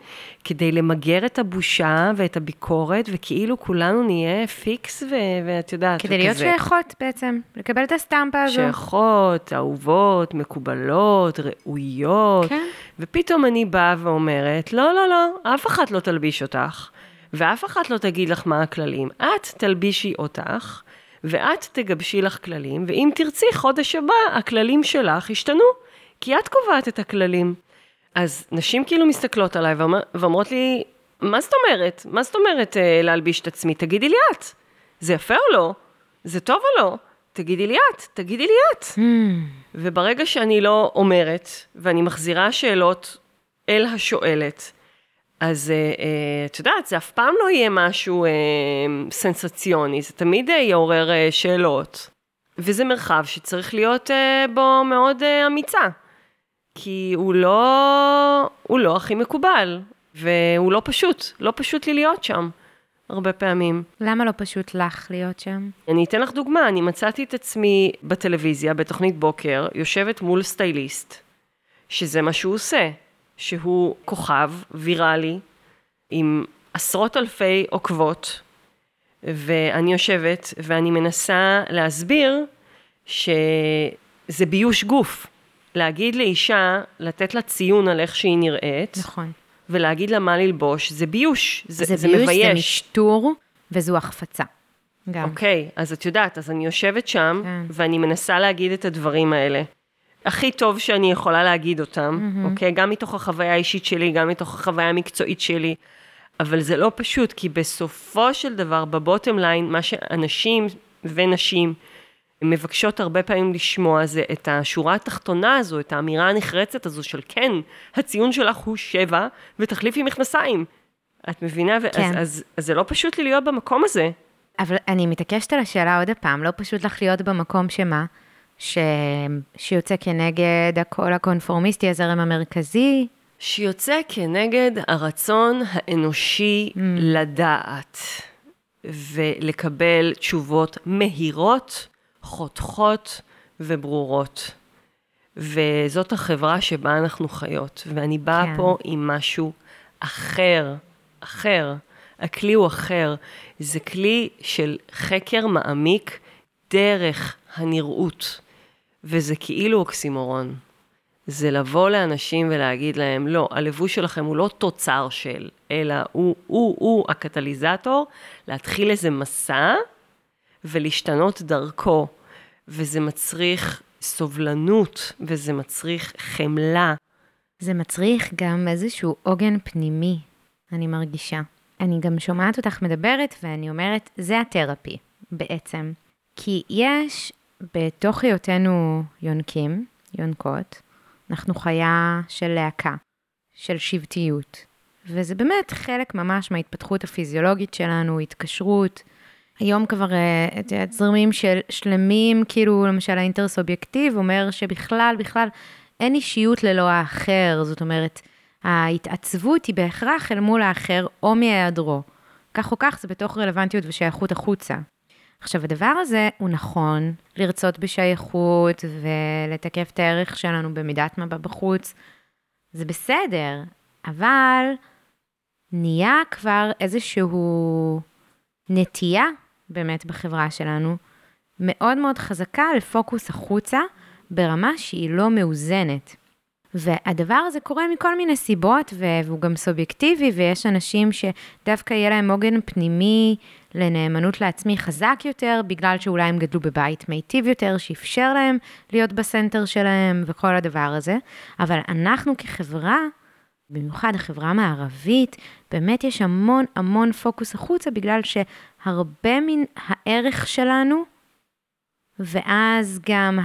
כדי למגר את הבושה ואת הביקורת, וכאילו כולנו נהיה פיקס, ו- ואת יודעת, כדי להיות שייכות בעצם, לקבל את הסטמפה הזו. שייכות, אהובות, מקובלות, ראויות. כן. ופתאום אני באה ואומרת, לא, לא, לא, אף אחת לא תלביש אותך. ואף אחת לא תגיד לך מה הכללים. את תלבישי אותך, ואת תגבשי לך כללים, ואם תרצי, חודש הבא הכללים שלך ישתנו, כי את קובעת את הכללים. אז נשים כאילו מסתכלות עליי ואומר, ואומרות לי, מה זאת אומרת? מה זאת אומרת אה, להלביש את עצמי? תגידי לי את. זה יפה או לא? זה טוב או לא? תגידי לי את, תגידי לי את. Mm. וברגע שאני לא אומרת, ואני מחזירה שאלות אל השואלת, אז uh, uh, את יודעת, זה אף פעם לא יהיה משהו uh, סנסציוני, זה תמיד יעורר שאלות. וזה מרחב שצריך להיות בו מאוד אמיצה. כי הוא לא, הוא לא הכי מקובל, והוא לא פשוט, לא פשוט לי להיות שם. הרבה פעמים. למה לא פשוט לך להיות שם? אני אתן לך דוגמה, אני מצאתי את עצמי בטלוויזיה, בתוכנית בוקר, יושבת מול סטייליסט, שזה מה שהוא עושה. שהוא כוכב ויראלי עם עשרות אלפי עוקבות, ואני יושבת ואני מנסה להסביר שזה ביוש גוף. להגיד לאישה, לתת לה ציון על איך שהיא נראית. נכון. ולהגיד לה מה ללבוש, זה ביוש, זה, זה, זה ביוש, מבייש. זה משטור, וזו החפצה. גם. אוקיי, אז את יודעת, אז אני יושבת שם, כן. ואני מנסה להגיד את הדברים האלה. הכי טוב שאני יכולה להגיד אותם, mm-hmm. אוקיי? גם מתוך החוויה האישית שלי, גם מתוך החוויה המקצועית שלי. אבל זה לא פשוט, כי בסופו של דבר, בבוטם ליין, מה שאנשים ונשים מבקשות הרבה פעמים לשמוע זה את השורה התחתונה הזו, את האמירה הנחרצת הזו של כן, הציון שלך הוא שבע, ותחליפי מכנסיים. את מבינה? כן. אז, אז, אז זה לא פשוט לי להיות במקום הזה. אבל אני מתעקשת על השאלה עוד הפעם, לא פשוט לך להיות במקום שמה? ש... שיוצא כנגד הקול הקונפורמיסטי, הזרם המרכזי. שיוצא כנגד הרצון האנושי mm. לדעת ולקבל תשובות מהירות, חותכות וברורות. וזאת החברה שבה אנחנו חיות, ואני באה כן. פה עם משהו אחר, אחר. הכלי הוא אחר. זה כלי של חקר מעמיק דרך הנראות. וזה כאילו אוקסימורון. זה לבוא לאנשים ולהגיד להם, לא, הלבוש שלכם הוא לא תוצר של, אלא הוא, הוא, הוא הקטליזטור, להתחיל איזה מסע ולהשתנות דרכו. וזה מצריך סובלנות, וזה מצריך חמלה. זה מצריך גם איזשהו עוגן פנימי, אני מרגישה. אני גם שומעת אותך מדברת, ואני אומרת, זה התרפי, בעצם. כי יש בתוך היותנו יונקים, יונקות, אנחנו חיה של להקה, של שבטיות. וזה באמת חלק ממש מההתפתחות הפיזיולוגית שלנו, התקשרות. היום כבר, אה, את יודעת, זרמים של שלמים, כאילו למשל האינטרסובייקטיב אומר שבכלל, בכלל, אין אישיות ללא האחר, זאת אומרת, ההתעצבות היא בהכרח אל מול האחר או מהיעדרו. כך או כך זה בתוך רלוונטיות ושייכות החוצה. עכשיו, הדבר הזה הוא נכון, לרצות בשייכות ולתקף את הערך שלנו במידת מה בחוץ, זה בסדר, אבל נהיה כבר איזשהו נטייה באמת בחברה שלנו, מאוד מאוד חזקה לפוקוס החוצה, ברמה שהיא לא מאוזנת. והדבר הזה קורה מכל מיני סיבות, והוא גם סובייקטיבי, ויש אנשים שדווקא יהיה להם עוגן פנימי לנאמנות לעצמי חזק יותר, בגלל שאולי הם גדלו בבית מיטיב יותר, שאפשר להם להיות בסנטר שלהם וכל הדבר הזה. אבל אנחנו כחברה, במיוחד החברה המערבית, באמת יש המון המון פוקוס החוצה, בגלל שהרבה מן הערך שלנו, ואז גם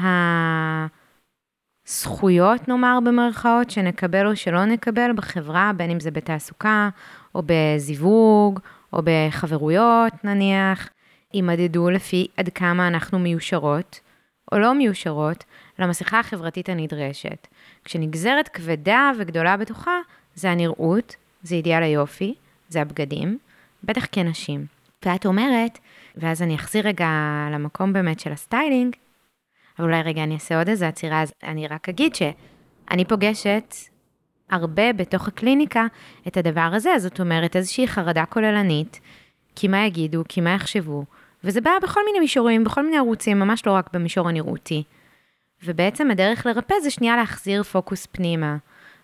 הזכויות, נאמר במרכאות, שנקבל או שלא נקבל בחברה, בין אם זה בתעסוקה, או בזיווג, או בחברויות נניח, יימדדו לפי עד כמה אנחנו מיושרות, או לא מיושרות, למסכה החברתית הנדרשת. כשנגזרת כבדה וגדולה בתוכה, זה הנראות, זה אידיאל היופי, זה הבגדים, בטח כנשים. ואת אומרת, ואז אני אחזיר רגע למקום באמת של הסטיילינג, אבל אולי רגע אני אעשה עוד איזה עצירה, אז אני רק אגיד שאני פוגשת הרבה בתוך הקליניקה את הדבר הזה, זאת אומרת איזושהי חרדה כוללנית, כי מה יגידו, כי מה יחשבו, וזה בא בכל מיני מישורים, בכל מיני ערוצים, ממש לא רק במישור הנראותי. ובעצם הדרך לרפא זה שנייה להחזיר פוקוס פנימה.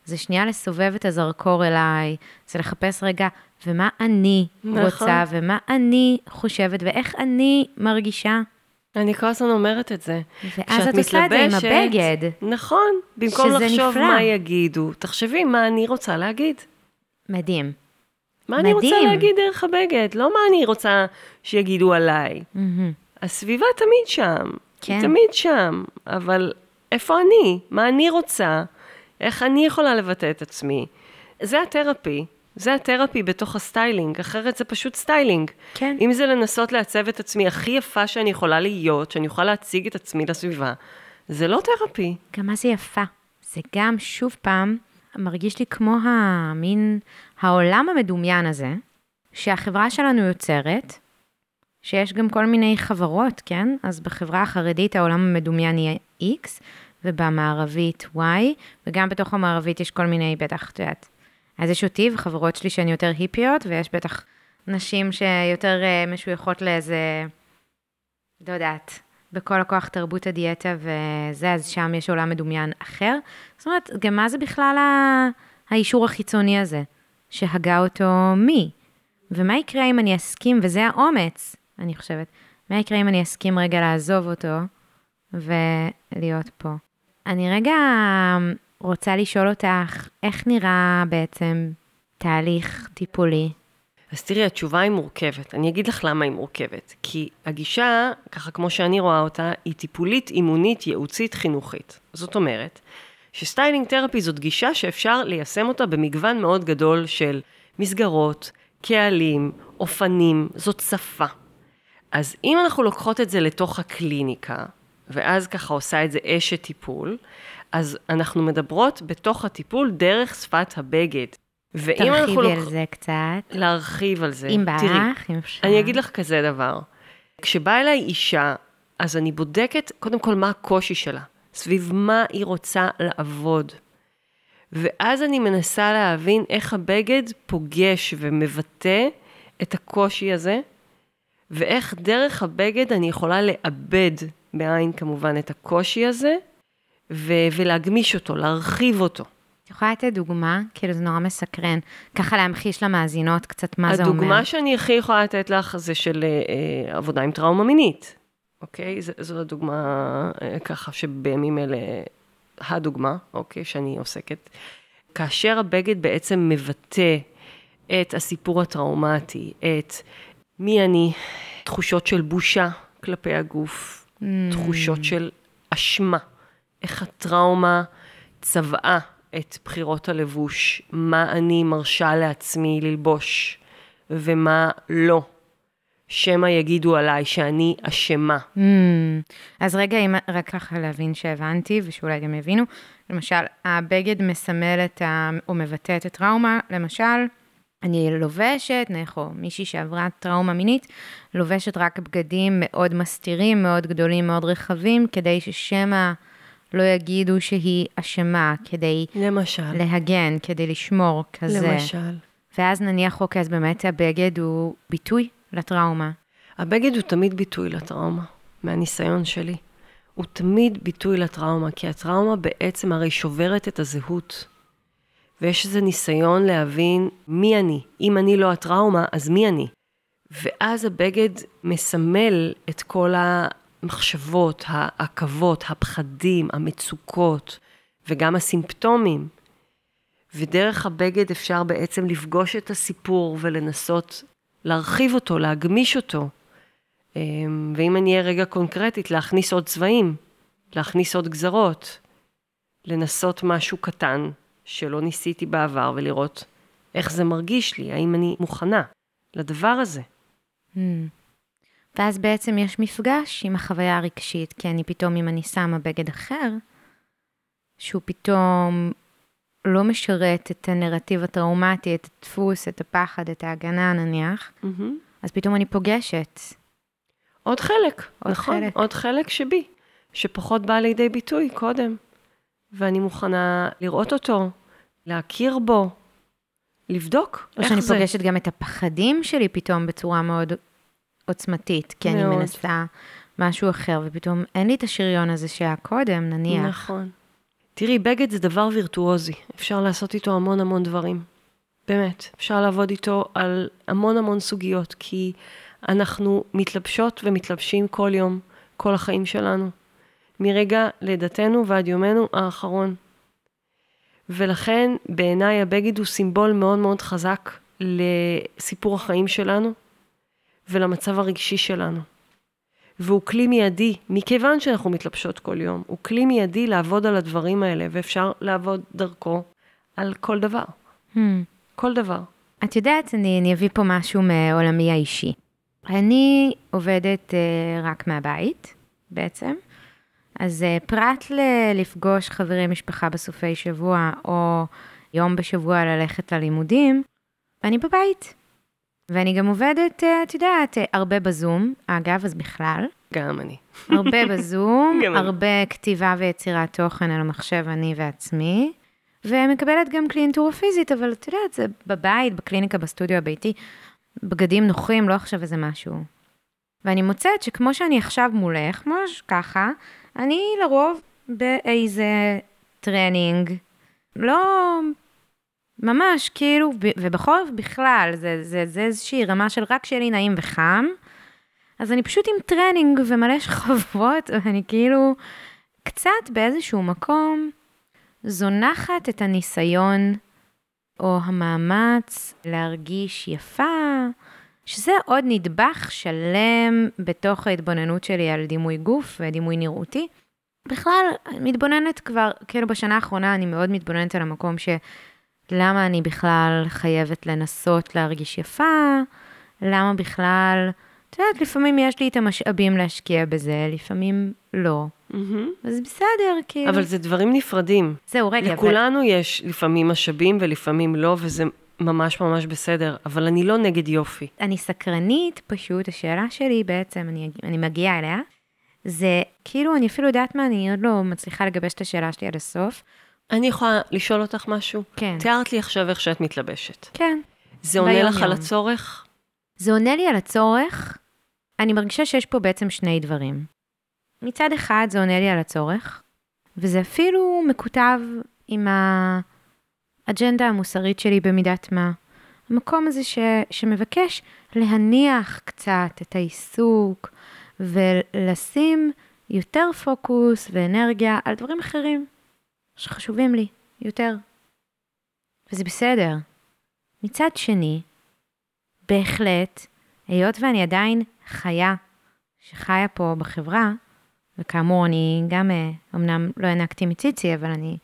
זה שנייה לסובב את הזרקור אליי, זה לחפש רגע, ומה אני נכון. רוצה, ומה אני חושבת, ואיך אני מרגישה. אני כל הזמן אומרת את זה. ואז את עושה את זה עם הבגד. נכון, במקום לחשוב נפלא. מה יגידו, תחשבי מה אני רוצה להגיד. מדהים. מה מדהים. אני רוצה להגיד דרך הבגד, לא מה אני רוצה שיגידו עליי. Mm-hmm. הסביבה תמיד שם, כן. היא תמיד שם, אבל איפה אני? מה אני רוצה? איך אני יכולה לבטא את עצמי? זה התרפי. זה התרפי בתוך הסטיילינג, אחרת זה פשוט סטיילינג. כן. אם זה לנסות לעצב את עצמי הכי יפה שאני יכולה להיות, שאני יכולה להציג את עצמי לסביבה, זה לא תרפי. גם מה זה יפה? זה גם, שוב פעם, מרגיש לי כמו המין, העולם המדומיין הזה, שהחברה שלנו יוצרת, שיש גם כל מיני חברות, כן? אז בחברה החרדית העולם המדומיין יהיה X, ובמערבית Y, וגם בתוך המערבית יש כל מיני, בטח, את יודעת, אז יש אותי וחברות שלי שהן יותר היפיות, ויש בטח נשים שיותר uh, משויכות לאיזה, לא יודעת, בכל הכוח תרבות הדיאטה וזה, אז שם יש עולם מדומיין אחר. זאת אומרת, גם מה זה בכלל האישור החיצוני הזה, שהגה אותו מי? ומה יקרה אם אני אסכים, וזה האומץ, אני חושבת, מה יקרה אם אני אסכים רגע לעזוב אותו ולהיות פה? אני רגע רוצה לשאול אותך, איך נראה בעצם תהליך טיפולי? אז תראי, התשובה היא מורכבת. אני אגיד לך למה היא מורכבת. כי הגישה, ככה כמו שאני רואה אותה, היא טיפולית, אימונית, ייעוצית, חינוכית. זאת אומרת, שסטיילינג תרפי זאת גישה שאפשר ליישם אותה במגוון מאוד גדול של מסגרות, קהלים, אופנים, זאת שפה. אז אם אנחנו לוקחות את זה לתוך הקליניקה, ואז ככה עושה את זה אשת טיפול, אז אנחנו מדברות בתוך הטיפול דרך שפת הבגד. ואם אנחנו... תרחיבי על זה קצת. להרחיב על זה. אם בא לך, אם אפשר. אני אגיד לך כזה דבר. כשבאה אליי אישה, אז אני בודקת קודם כל מה הקושי שלה, סביב מה היא רוצה לעבוד. ואז אני מנסה להבין איך הבגד פוגש ומבטא את הקושי הזה, ואיך דרך הבגד אני יכולה לאבד, בעין כמובן, את הקושי הזה, ו- ולהגמיש אותו, להרחיב אותו. את יכולה לתת דוגמה? כאילו זה נורא מסקרן. ככה להמחיש למאזינות קצת מה זה אומר. הדוגמה שאני הכי יכולה לתת לך זה של אה, עבודה עם טראומה מינית, אוקיי? ז, זו הדוגמה אה, ככה שבימים אלה, הדוגמה, אוקיי, שאני עוסקת. כאשר הבגד בעצם מבטא את הסיפור הטראומטי, את מי אני, תחושות של בושה כלפי הגוף, mm. תחושות של אשמה, איך הטראומה צבעה את בחירות הלבוש, מה אני מרשה לעצמי ללבוש ומה לא. שמא יגידו עליי שאני אשמה. Mm, אז רגע, אם רק ככה להבין שהבנתי, ושאולי גם יבינו, למשל, הבגד מסמל את ה... או מבטא את הטראומה, למשל, אני לובשת, נכו, מישהי שעברה טראומה מינית, לובשת רק בגדים מאוד מסתירים, מאוד גדולים, מאוד רחבים, כדי ששמא לא יגידו שהיא אשמה, כדי... למשל. להגן, כדי לשמור כזה. למשל. ואז נניח, אוקיי, אז באמת הבגד הוא ביטוי לטראומה. הבגד הוא תמיד ביטוי לטראומה, מהניסיון שלי. הוא תמיד ביטוי לטראומה, כי הטראומה בעצם הרי שוברת את הזהות. ויש איזה ניסיון להבין מי אני. אם אני לא הטראומה, אז מי אני? ואז הבגד מסמל את כל המחשבות, העכבות, הפחדים, המצוקות, וגם הסימפטומים. ודרך הבגד אפשר בעצם לפגוש את הסיפור ולנסות להרחיב אותו, להגמיש אותו. אמ, ואם אני אהיה רגע קונקרטית, להכניס עוד צבעים, להכניס עוד גזרות, לנסות משהו קטן שלא ניסיתי בעבר ולראות איך זה מרגיש לי, האם אני מוכנה לדבר הזה. Mm. ואז בעצם יש מפגש עם החוויה הרגשית, כי אני פתאום, אם אני שמה בגד אחר, שהוא פתאום לא משרת את הנרטיב הטראומטי, את הדפוס, את הפחד, את ההגנה נניח, mm-hmm. אז פתאום אני פוגשת. עוד חלק, עוד נכון, חלק. עוד חלק שבי, שפחות בא לידי ביטוי קודם. ואני מוכנה לראות אותו, להכיר בו, לבדוק איך זה. או שאני פוגשת גם את הפחדים שלי פתאום בצורה מאוד עוצמתית, כי מאוד. אני מנסה משהו אחר, ופתאום אין לי את השריון הזה שהיה קודם, נניח. נכון. תראי, בגד זה דבר וירטואוזי, אפשר לעשות איתו המון המון דברים. באמת, אפשר לעבוד איתו על המון המון סוגיות, כי אנחנו מתלבשות ומתלבשים כל יום, כל החיים שלנו. מרגע לידתנו ועד יומנו האחרון. ולכן בעיניי הבגד הוא סימבול מאוד מאוד חזק לסיפור החיים שלנו ולמצב הרגשי שלנו. והוא כלי מיידי, מכיוון שאנחנו מתלבשות כל יום, הוא כלי מיידי לעבוד על הדברים האלה, ואפשר לעבוד דרכו על כל דבר. Hmm. כל דבר. את יודעת, אני, אני אביא פה משהו מעולמי האישי. אני עובדת uh, רק מהבית, בעצם. אז uh, פרט ללפגוש חברים משפחה בסופי שבוע, או יום בשבוע ללכת ללימודים, אני בבית. ואני גם עובדת, uh, את יודעת, uh, הרבה בזום, אגב, אז בכלל. גם אני. הרבה *laughs* בזום, הרבה אני. כתיבה ויצירת תוכן על המחשב, אני ועצמי. ומקבלת גם קלינטורה פיזית, אבל את יודעת, זה בבית, בקליניקה, בסטודיו הביתי, בגדים נוחים, לא עכשיו איזה משהו. ואני מוצאת שכמו שאני עכשיו מולך, ממש ככה, אני לרוב באיזה טרנינג, לא ממש, כאילו, ובחורף בכלל, זה, זה, זה איזושהי רמה של רק שיהיה לי נעים וחם, אז אני פשוט עם טרנינג ומלא שכבות, *laughs* ואני כאילו קצת באיזשהו מקום זונחת את הניסיון או המאמץ להרגיש יפה, שזה עוד נדבך שלם בתוך ההתבוננות שלי על דימוי גוף ודימוי נראותי. בכלל, מתבוננת כבר, כאילו בשנה האחרונה אני מאוד מתבוננת על המקום ש... למה אני בכלל חייבת לנסות להרגיש יפה, למה בכלל, את יודעת, לפעמים יש לי את המשאבים להשקיע בזה, לפעמים לא. Mm-hmm. אז בסדר, כאילו. אבל זה דברים נפרדים. זהו, רגע. לכולנו אבל... יש לפעמים משאבים ולפעמים לא, וזה ממש ממש בסדר, אבל אני לא נגד יופי. אני סקרנית, פשוט, השאלה שלי בעצם, אני, אני מגיעה אליה, זה כאילו, אני אפילו יודעת מה, אני עוד לא מצליחה לגבש את השאלה שלי עד הסוף. אני יכולה לשאול אותך משהו? כן. תיארת לי עכשיו איך שאת מתלבשת. כן. זה עונה לך יום. על הצורך? זה עונה לי על הצורך. אני מרגישה שיש פה בעצם שני דברים. מצד אחד זה עונה לי על הצורך, וזה אפילו מקוטב עם האג'נדה המוסרית שלי במידת מה. המקום הזה ש, שמבקש להניח קצת את העיסוק ולשים יותר פוקוס ואנרגיה על דברים אחרים שחשובים לי יותר. וזה בסדר. מצד שני, בהחלט, היות ואני עדיין חיה שחיה פה בחברה, וכאמור, אני גם, אה, אמנם לא הענקתי מציצי, אבל אני,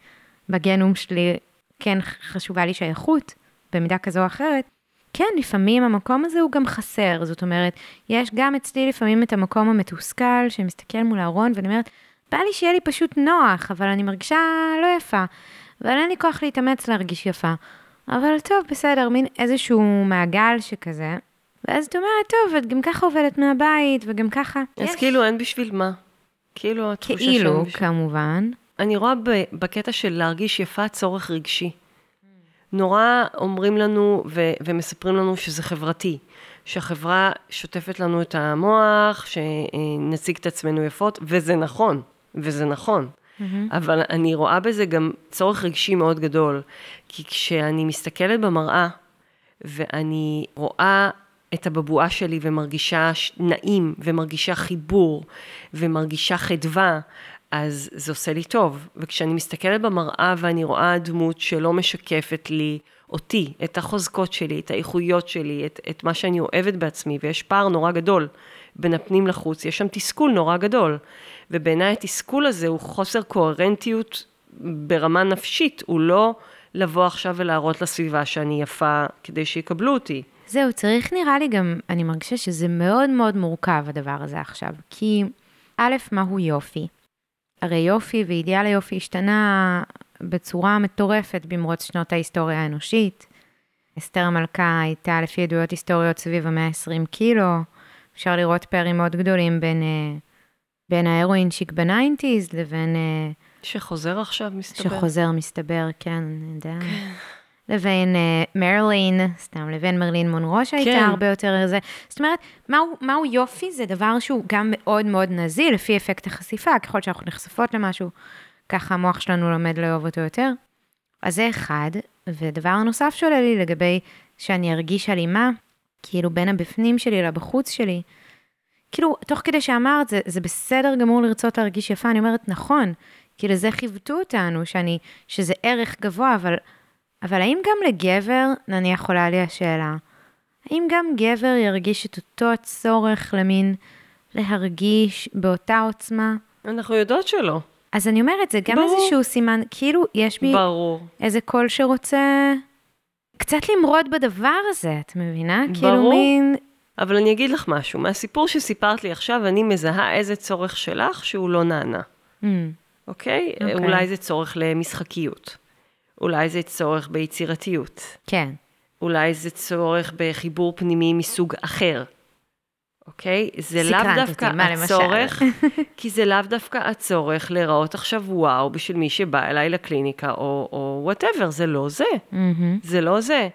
בגנום שלי כן חשובה לי שייכות, במידה כזו או אחרת, כן, לפעמים המקום הזה הוא גם חסר. זאת אומרת, יש גם אצלי לפעמים את המקום המתוסכל, שמסתכל מול הארון, ואני אומרת, בא לי שיהיה לי פשוט נוח, אבל אני מרגישה לא יפה. אבל אין לי כוח להתאמץ להרגיש יפה. אבל טוב, בסדר, מין איזשהו מעגל שכזה. ואז את אומרת, טוב, את גם ככה עובדת מהבית, וגם ככה. אז יש. כאילו אין בשביל מה. כאילו התחושה כאילו, שאין בשביל... כמובן. אני רואה בקטע של להרגיש יפה צורך רגשי. נורא אומרים לנו ו- ומספרים לנו שזה חברתי, שהחברה שוטפת לנו את המוח, שנציג את עצמנו יפות, וזה נכון, וזה נכון. אבל אני רואה בזה גם צורך רגשי מאוד גדול, כי כשאני מסתכלת במראה ואני רואה את הבבואה שלי ומרגישה נעים, ומרגישה חיבור, ומרגישה חדווה, אז זה עושה לי טוב. וכשאני מסתכלת במראה ואני רואה דמות שלא משקפת לי אותי, את החוזקות שלי, את האיכויות שלי, את, את מה שאני אוהבת בעצמי, ויש פער נורא גדול בין הפנים לחוץ, יש שם תסכול נורא גדול. ובעיניי התסכול הזה הוא חוסר קוהרנטיות ברמה נפשית, הוא לא לבוא עכשיו ולהראות לסביבה שאני יפה כדי שיקבלו אותי. זהו, צריך נראה לי גם, אני מרגישה שזה מאוד מאוד מורכב הדבר הזה עכשיו. כי א', מהו יופי? הרי יופי ואידיאל היופי השתנה בצורה מטורפת במרוץ שנות ההיסטוריה האנושית. אסתר המלכה הייתה לפי עדויות היסטוריות סביב המאה ה-20 קילו. אפשר לראות פערים מאוד גדולים בין, אה, בין ה heroin chic ב nineties לבין אה, שחוזר עכשיו, מסתבר. שחוזר, מסתבר, כן, אני יודע. לבין uh, מרלין, סתם, לבין מרלין מונרו שהייתה כן. הרבה יותר זה. זאת אומרת, מהו, מהו יופי? זה דבר שהוא גם מאוד מאוד נזיל, לפי אפקט החשיפה, ככל שאנחנו נחשפות למשהו, ככה המוח שלנו לומד לאהוב אותו יותר. אז זה אחד, ודבר נוסף שעולה לי לגבי שאני ארגיש הלימה, כאילו בין הבפנים שלי לבחוץ שלי, כאילו, תוך כדי שאמרת, זה, זה בסדר גמור לרצות להרגיש יפה, אני אומרת, נכון, כי לזה חיוותו אותנו, שאני, שזה ערך גבוה, אבל, אבל האם גם לגבר, נניח עולה לי השאלה, האם גם גבר ירגיש את אותו הצורך למין להרגיש באותה עוצמה? אנחנו יודעות שלא. אז אני אומרת, זה גם ברור. איזשהו סימן, כאילו, יש בי ברור. איזה קול שרוצה קצת למרוד בדבר הזה, את מבינה? כאילו ברור. מין, אבל אני אגיד לך משהו, מהסיפור שסיפרת לי עכשיו, אני מזהה איזה צורך שלך שהוא לא נענה, mm, אוקיי? אוקיי. אולי זה צורך למשחקיות. אולי זה צורך ביצירתיות. כן, אולי זה צורך בחיבור פנימי מסוג אחר. אוקיי? זה לאו דווקא אותי? הצורך, *laughs* כי זה לאו דווקא הצורך להיראות עכשיו וואו בשביל מי שבא אליי לקליניקה, או whatever, זה לא זה. מהמם. זה לא זה.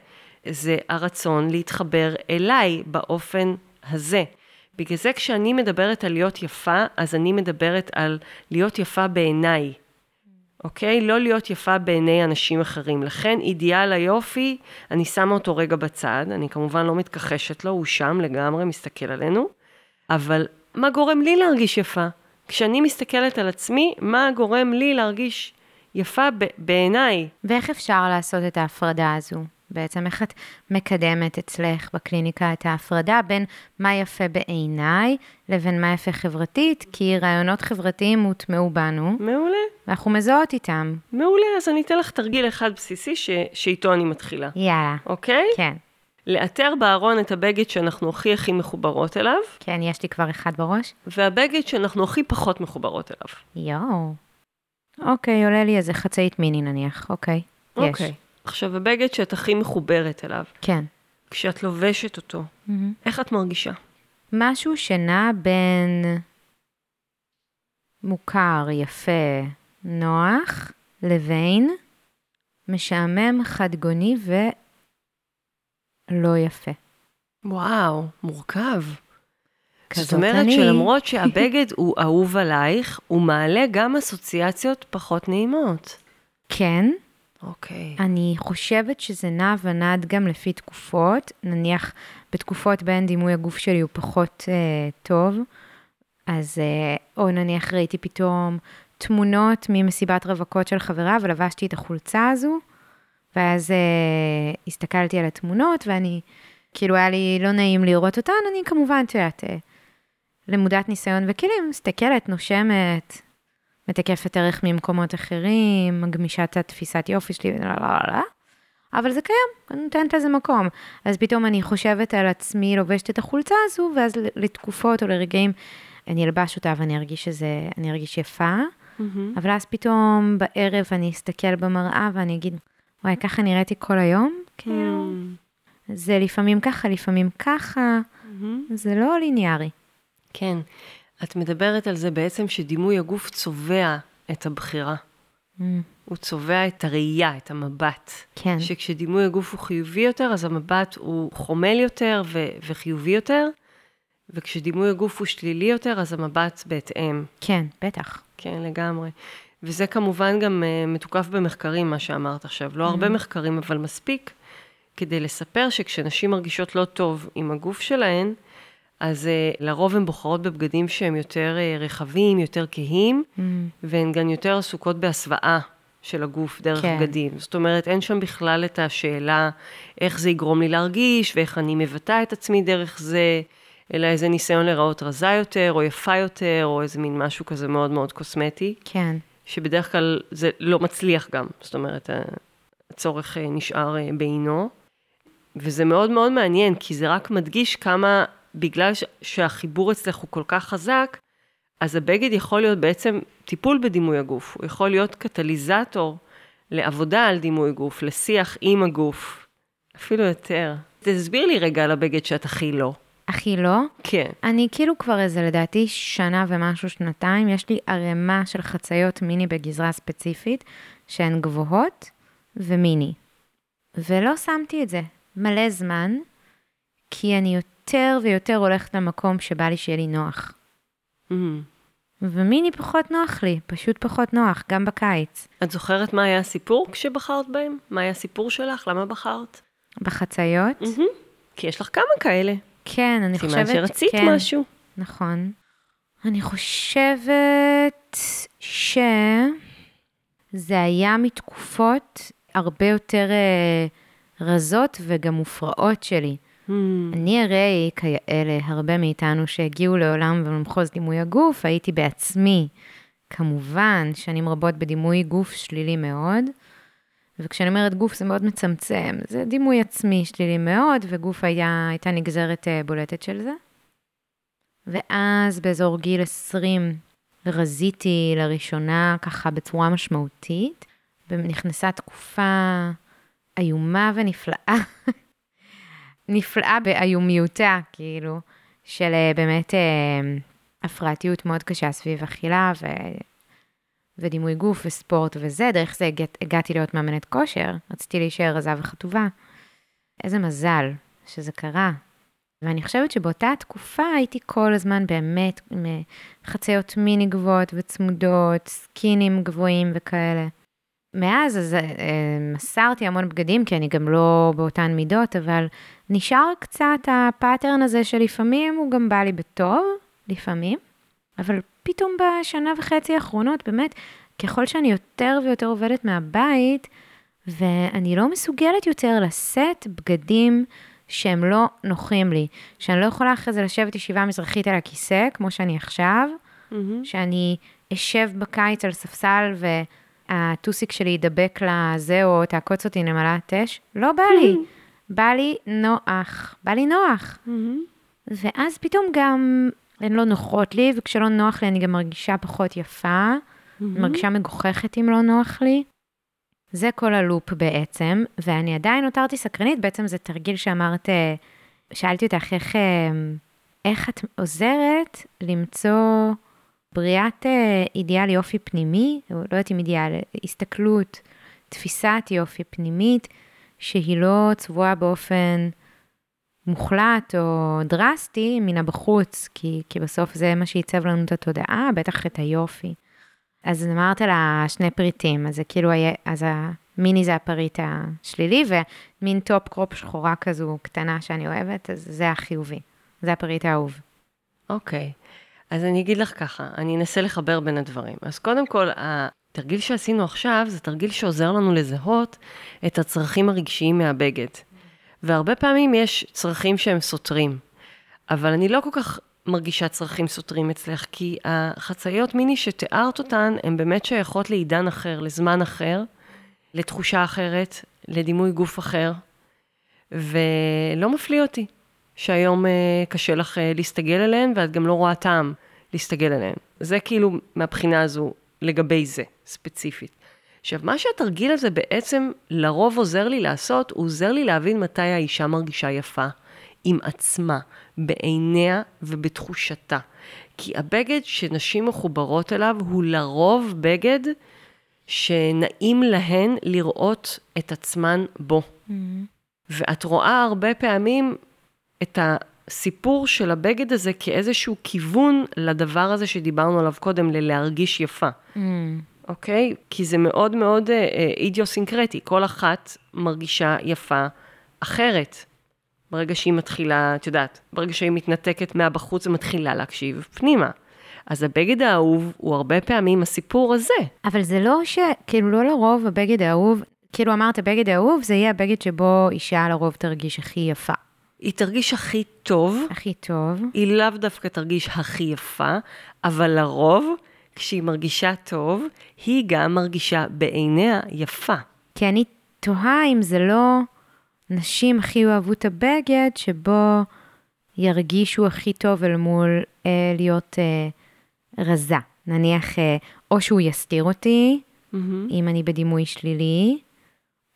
זה הרצון להתחבר אליי באופן הזה. בגלל זה כשאני מדברת על להיות יפה, אז אני מדברת על להיות יפה בעיניי, אוקיי? לא להיות יפה בעיני אנשים אחרים. לכן אידיאל היופי, אני שמה אותו רגע בצד, אני כמובן לא מתכחשת לו, הוא שם לגמרי, מסתכל עלינו, אבל מה גורם לי להרגיש יפה? כשאני מסתכלת על עצמי, מה גורם לי להרגיש יפה בעיניי? ואיך אפשר לעשות את ההפרדה הזו? בעצם איך את מקדמת אצלך בקליניקה את ההפרדה בין מה יפה בעיניי לבין מה יפה חברתית, כי רעיונות חברתיים הוטמעו בנו, מעולה. ואנחנו מזהות איתם. מעולה, אז אני אתן לך תרגיל אחד בסיסי ש... שאיתו אני מתחילה, יאללה, אוקיי? כן. לאתר בארון את הבגד שאנחנו הכי הכי מחוברות אליו, כן, יש לי כבר אחד בראש. והבגד שאנחנו הכי פחות מחוברות אליו. יואו. אוקיי, עולה לי איזה חצאית מיני נניח, אוקיי. יש. עכשיו, הבגד שאת הכי מחוברת אליו, כן. כשאת לובשת אותו, מהמם. איך את מרגישה? משהו שנע בין מוכר, יפה, נוח, לבין משעמם, חדגוני ולא יפה. וואו, מורכב. זאת אומרת אני. שלמרות שהבגד *laughs* הוא אהוב עלייך, הוא מעלה גם אסוציאציות פחות נעימות. כן, אוקיי. אני חושבת שזה נע ונד גם לפי תקופות. נניח בתקופות בהן דימוי הגוף שלי הוא פחות אה, טוב, אז, אה, או נניח ראיתי פתאום תמונות ממסיבת רווקות של חברה ולבשתי את החולצה הזו, ואז אה, הסתכלתי על התמונות ואני, כאילו היה לי לא נעים לראות אותן, אני כמובן, את יודעת, אה, למודת ניסיון וכלים, מסתכלת, נושמת, מתקפת ערך ממקומות אחרים, מגמישה את התפיסת יופי שלי, לא, לא, לא, לא. אבל זה קיים, אני נותנת לזה מקום. אז פתאום אני חושבת על עצמי לובשת את החולצה הזו, ואז לתקופות או לרגעים אני אלבש אותה ואני ארגיש שזה, אני ארגיש יפה. Mm-hmm. אבל אז פתאום בערב אני אסתכל במראה ואני אגיד, וואי, ככה נראיתי כל היום? כאילו, mm-hmm. זה לפעמים ככה, לפעמים ככה, mm-hmm. זה לא ליניארי. כן. את מדברת על זה בעצם שדימוי הגוף צובע את הבחירה. Mm. הוא צובע את הראייה, את המבט. כן. שכשדימוי הגוף הוא חיובי יותר, אז המבט הוא חומל יותר ו- וחיובי יותר, וכשדימוי הגוף הוא שלילי יותר, אז המבט בהתאם. כן, בטח. כן, לגמרי. וזה כמובן גם uh, מתוקף במחקרים, מה שאמרת עכשיו. לא mm. הרבה מחקרים, אבל מספיק, כדי לספר שכשנשים מרגישות לא טוב עם הגוף שלהן, אז uh, לרוב הן בוחרות בבגדים שהם יותר uh, רחבים, יותר כהים, mm. והן גם יותר עסוקות בהסוואה של הגוף דרך כן. בגדים. זאת אומרת, אין שם בכלל את השאלה איך זה יגרום לי להרגיש, ואיך אני מבטאה את עצמי דרך זה, אלא איזה ניסיון להיראות רזה יותר, או יפה יותר, או איזה מין משהו כזה מאוד מאוד קוסמטי. כן. שבדרך כלל זה לא מצליח גם, זאת אומרת, הצורך אה, נשאר בעינו. וזה מאוד מאוד מעניין, כי זה רק מדגיש כמה בגלל שהחיבור אצלך הוא כל כך חזק, אז הבגד יכול להיות בעצם טיפול בדימוי הגוף, הוא יכול להיות קטליזטור לעבודה על דימוי גוף, לשיח עם הגוף, אפילו יותר. תסביר לי רגע על הבגד שאת הכי לא. הכי לא? כן. אני כאילו כבר איזה, לדעתי, שנה ומשהו, שנתיים, יש לי ערימה של חציות מיני בגזרה ספציפית, שהן גבוהות ומיני. ולא שמתי את זה מלא זמן, כי אני יותר ויותר הולכת למקום שבא לי שיהיה לי נוח. Mm-hmm. ומיני פחות נוח לי, פשוט פחות נוח, גם בקיץ. את זוכרת מה היה הסיפור כשבחרת בהם? מה היה הסיפור שלך? למה בחרת? בחצאיות? Mm-hmm. כי יש לך כמה כאלה. כן, אני חושבת... סימן שרצית כן, משהו. נכון. אני חושבת שזה היה מתקופות הרבה יותר uh, רזות וגם מופרעות שלי. Hmm. אני הרי, כאלה, הרבה מאיתנו שהגיעו לעולם ולמחוז דימוי הגוף, הייתי בעצמי, כמובן, שנים רבות בדימוי גוף שלילי מאוד. וכשאני אומרת גוף זה מאוד מצמצם, זה דימוי עצמי שלילי מאוד, וגוף היה, הייתה נגזרת uh, בולטת של זה. ואז באזור גיל 20 רזיתי לראשונה ככה בצורה משמעותית, ונכנסה תקופה איומה ונפלאה *laughs* נפלאה באיומיותה, כאילו, של אה, באמת אה, הפרעתיות מאוד קשה סביב אכילה ו... ודימוי גוף וספורט וזה, דרך זה הגע... הגעתי להיות מאמנת כושר, רציתי להישאר רזה וחטובה. איזה מזל שזה קרה. ואני חושבת שבאותה תקופה הייתי כל הזמן באמת עם חציות מיני גבוהות וצמודות, סקינים גבוהים וכאלה. מאז אז אה, מסרתי המון בגדים, כי אני גם לא באותן מידות, אבל נשאר קצת הפאטרן הזה שלפעמים הוא גם בא לי בטוב, לפעמים, אבל פתאום בשנה וחצי האחרונות, באמת, ככל שאני יותר ויותר עובדת מהבית, ואני לא מסוגלת יותר לשאת בגדים שהם לא נוחים לי, שאני לא יכולה אחרי זה לשבת ישיבה מזרחית על הכיסא, כמו שאני עכשיו, mm-hmm. שאני אשב בקיץ על ספסל והטוסיק שלי ידבק לזה, או תעקוץ אותי נמלת אש, לא בא לי. בא לי נוח, בא לי נוח. ואז פתאום גם הן לא נוחות לי, וכשלא נוח לי אני גם מרגישה פחות יפה. מרגישה מגוחכת אם לא נוח לי. זה כל הלופ בעצם, ואני עדיין נותרתי סקרנית, בעצם זה תרגיל שאמרת, אה, שאלתי אותך איך, אה, איך את עוזרת למצוא בריאת אה, אידיאל יופי פנימי, לא יודעת אם אידיאל, הסתכלות, תפיסת יופי פנימית, שהיא לא צבועה באופן מוחלט או דרסטי מן הבחוץ, כי, כי בסוף זה מה שייצב לנו את התודעה, בטח את היופי. אז אמרת לה שני פריטים, אז זה כאילו, היה, אז המיני זה הפריט השלילי, ומין top crop שחורה כזו קטנה שאני אוהבת, אז זה החיובי. זה הפריט האהוב. אוקיי. Okay. אז אני אגיד לך ככה, אני אנסה לחבר בין הדברים. אז קודם כל, התרגיל שעשינו עכשיו זה תרגיל שעוזר לנו לזהות את הצרכים הרגשיים מהבגד. והרבה פעמים יש צרכים שהם סותרים, אבל אני לא כל כך מרגישה צרכים סותרים אצלך, כי החצאיות מיני שתיארת אותן, הן באמת שייכות לעידן אחר, לזמן אחר, לתחושה אחרת, לדימוי גוף אחר, ולא מפליא אותי שהיום אה, קשה לך אה, להסתגל אליהן, ואת גם לא רואה טעם להסתגל אליהן. זה כאילו, מהבחינה הזו, לגבי זה, ספציפית. עכשיו, מה שהתרגיל הזה בעצם לרוב עוזר לי לעשות, הוא עוזר לי להבין מתי האישה מרגישה יפה עם עצמה, בעיניה ובתחושתה. כי הבגד שנשים מחוברות אליו הוא לרוב בגד שנעים להן לראות את עצמן בו. Mm-hmm. ואת רואה הרבה פעמים את הסיפור של הבגד הזה כאיזשהו כיוון לדבר הזה שדיברנו עליו קודם, ללהרגיש יפה. Mm. אוקיי? Okay? כי זה מאוד מאוד אה, אה, אידיוסינקרטי. כל אחת מרגישה יפה אחרת. ברגע שהיא מתחילה, את יודעת, ברגע שהיא מתנתקת מהבחוץ ומתחילה להקשיב פנימה. אז הבגד האהוב הוא הרבה פעמים הסיפור הזה. אבל זה לא ש... כאילו, לא לרוב הבגד האהוב, כאילו אמרת, בגד האהוב זה יהיה הבגד שבו אישה לרוב תרגיש הכי יפה. היא תרגיש הכי טוב. הכי טוב. היא לאו דווקא תרגיש הכי יפה, אבל לרוב, כשהיא מרגישה טוב, היא גם מרגישה בעיניה יפה. כי אני תוהה אם זה לא נשים הכי אוהבו את הבגד, שבו ירגישו הכי טוב אל מול אה, להיות אה, רזה. נניח, אה, או שהוא יסתיר אותי, mm-hmm. אם אני בדימוי שלילי,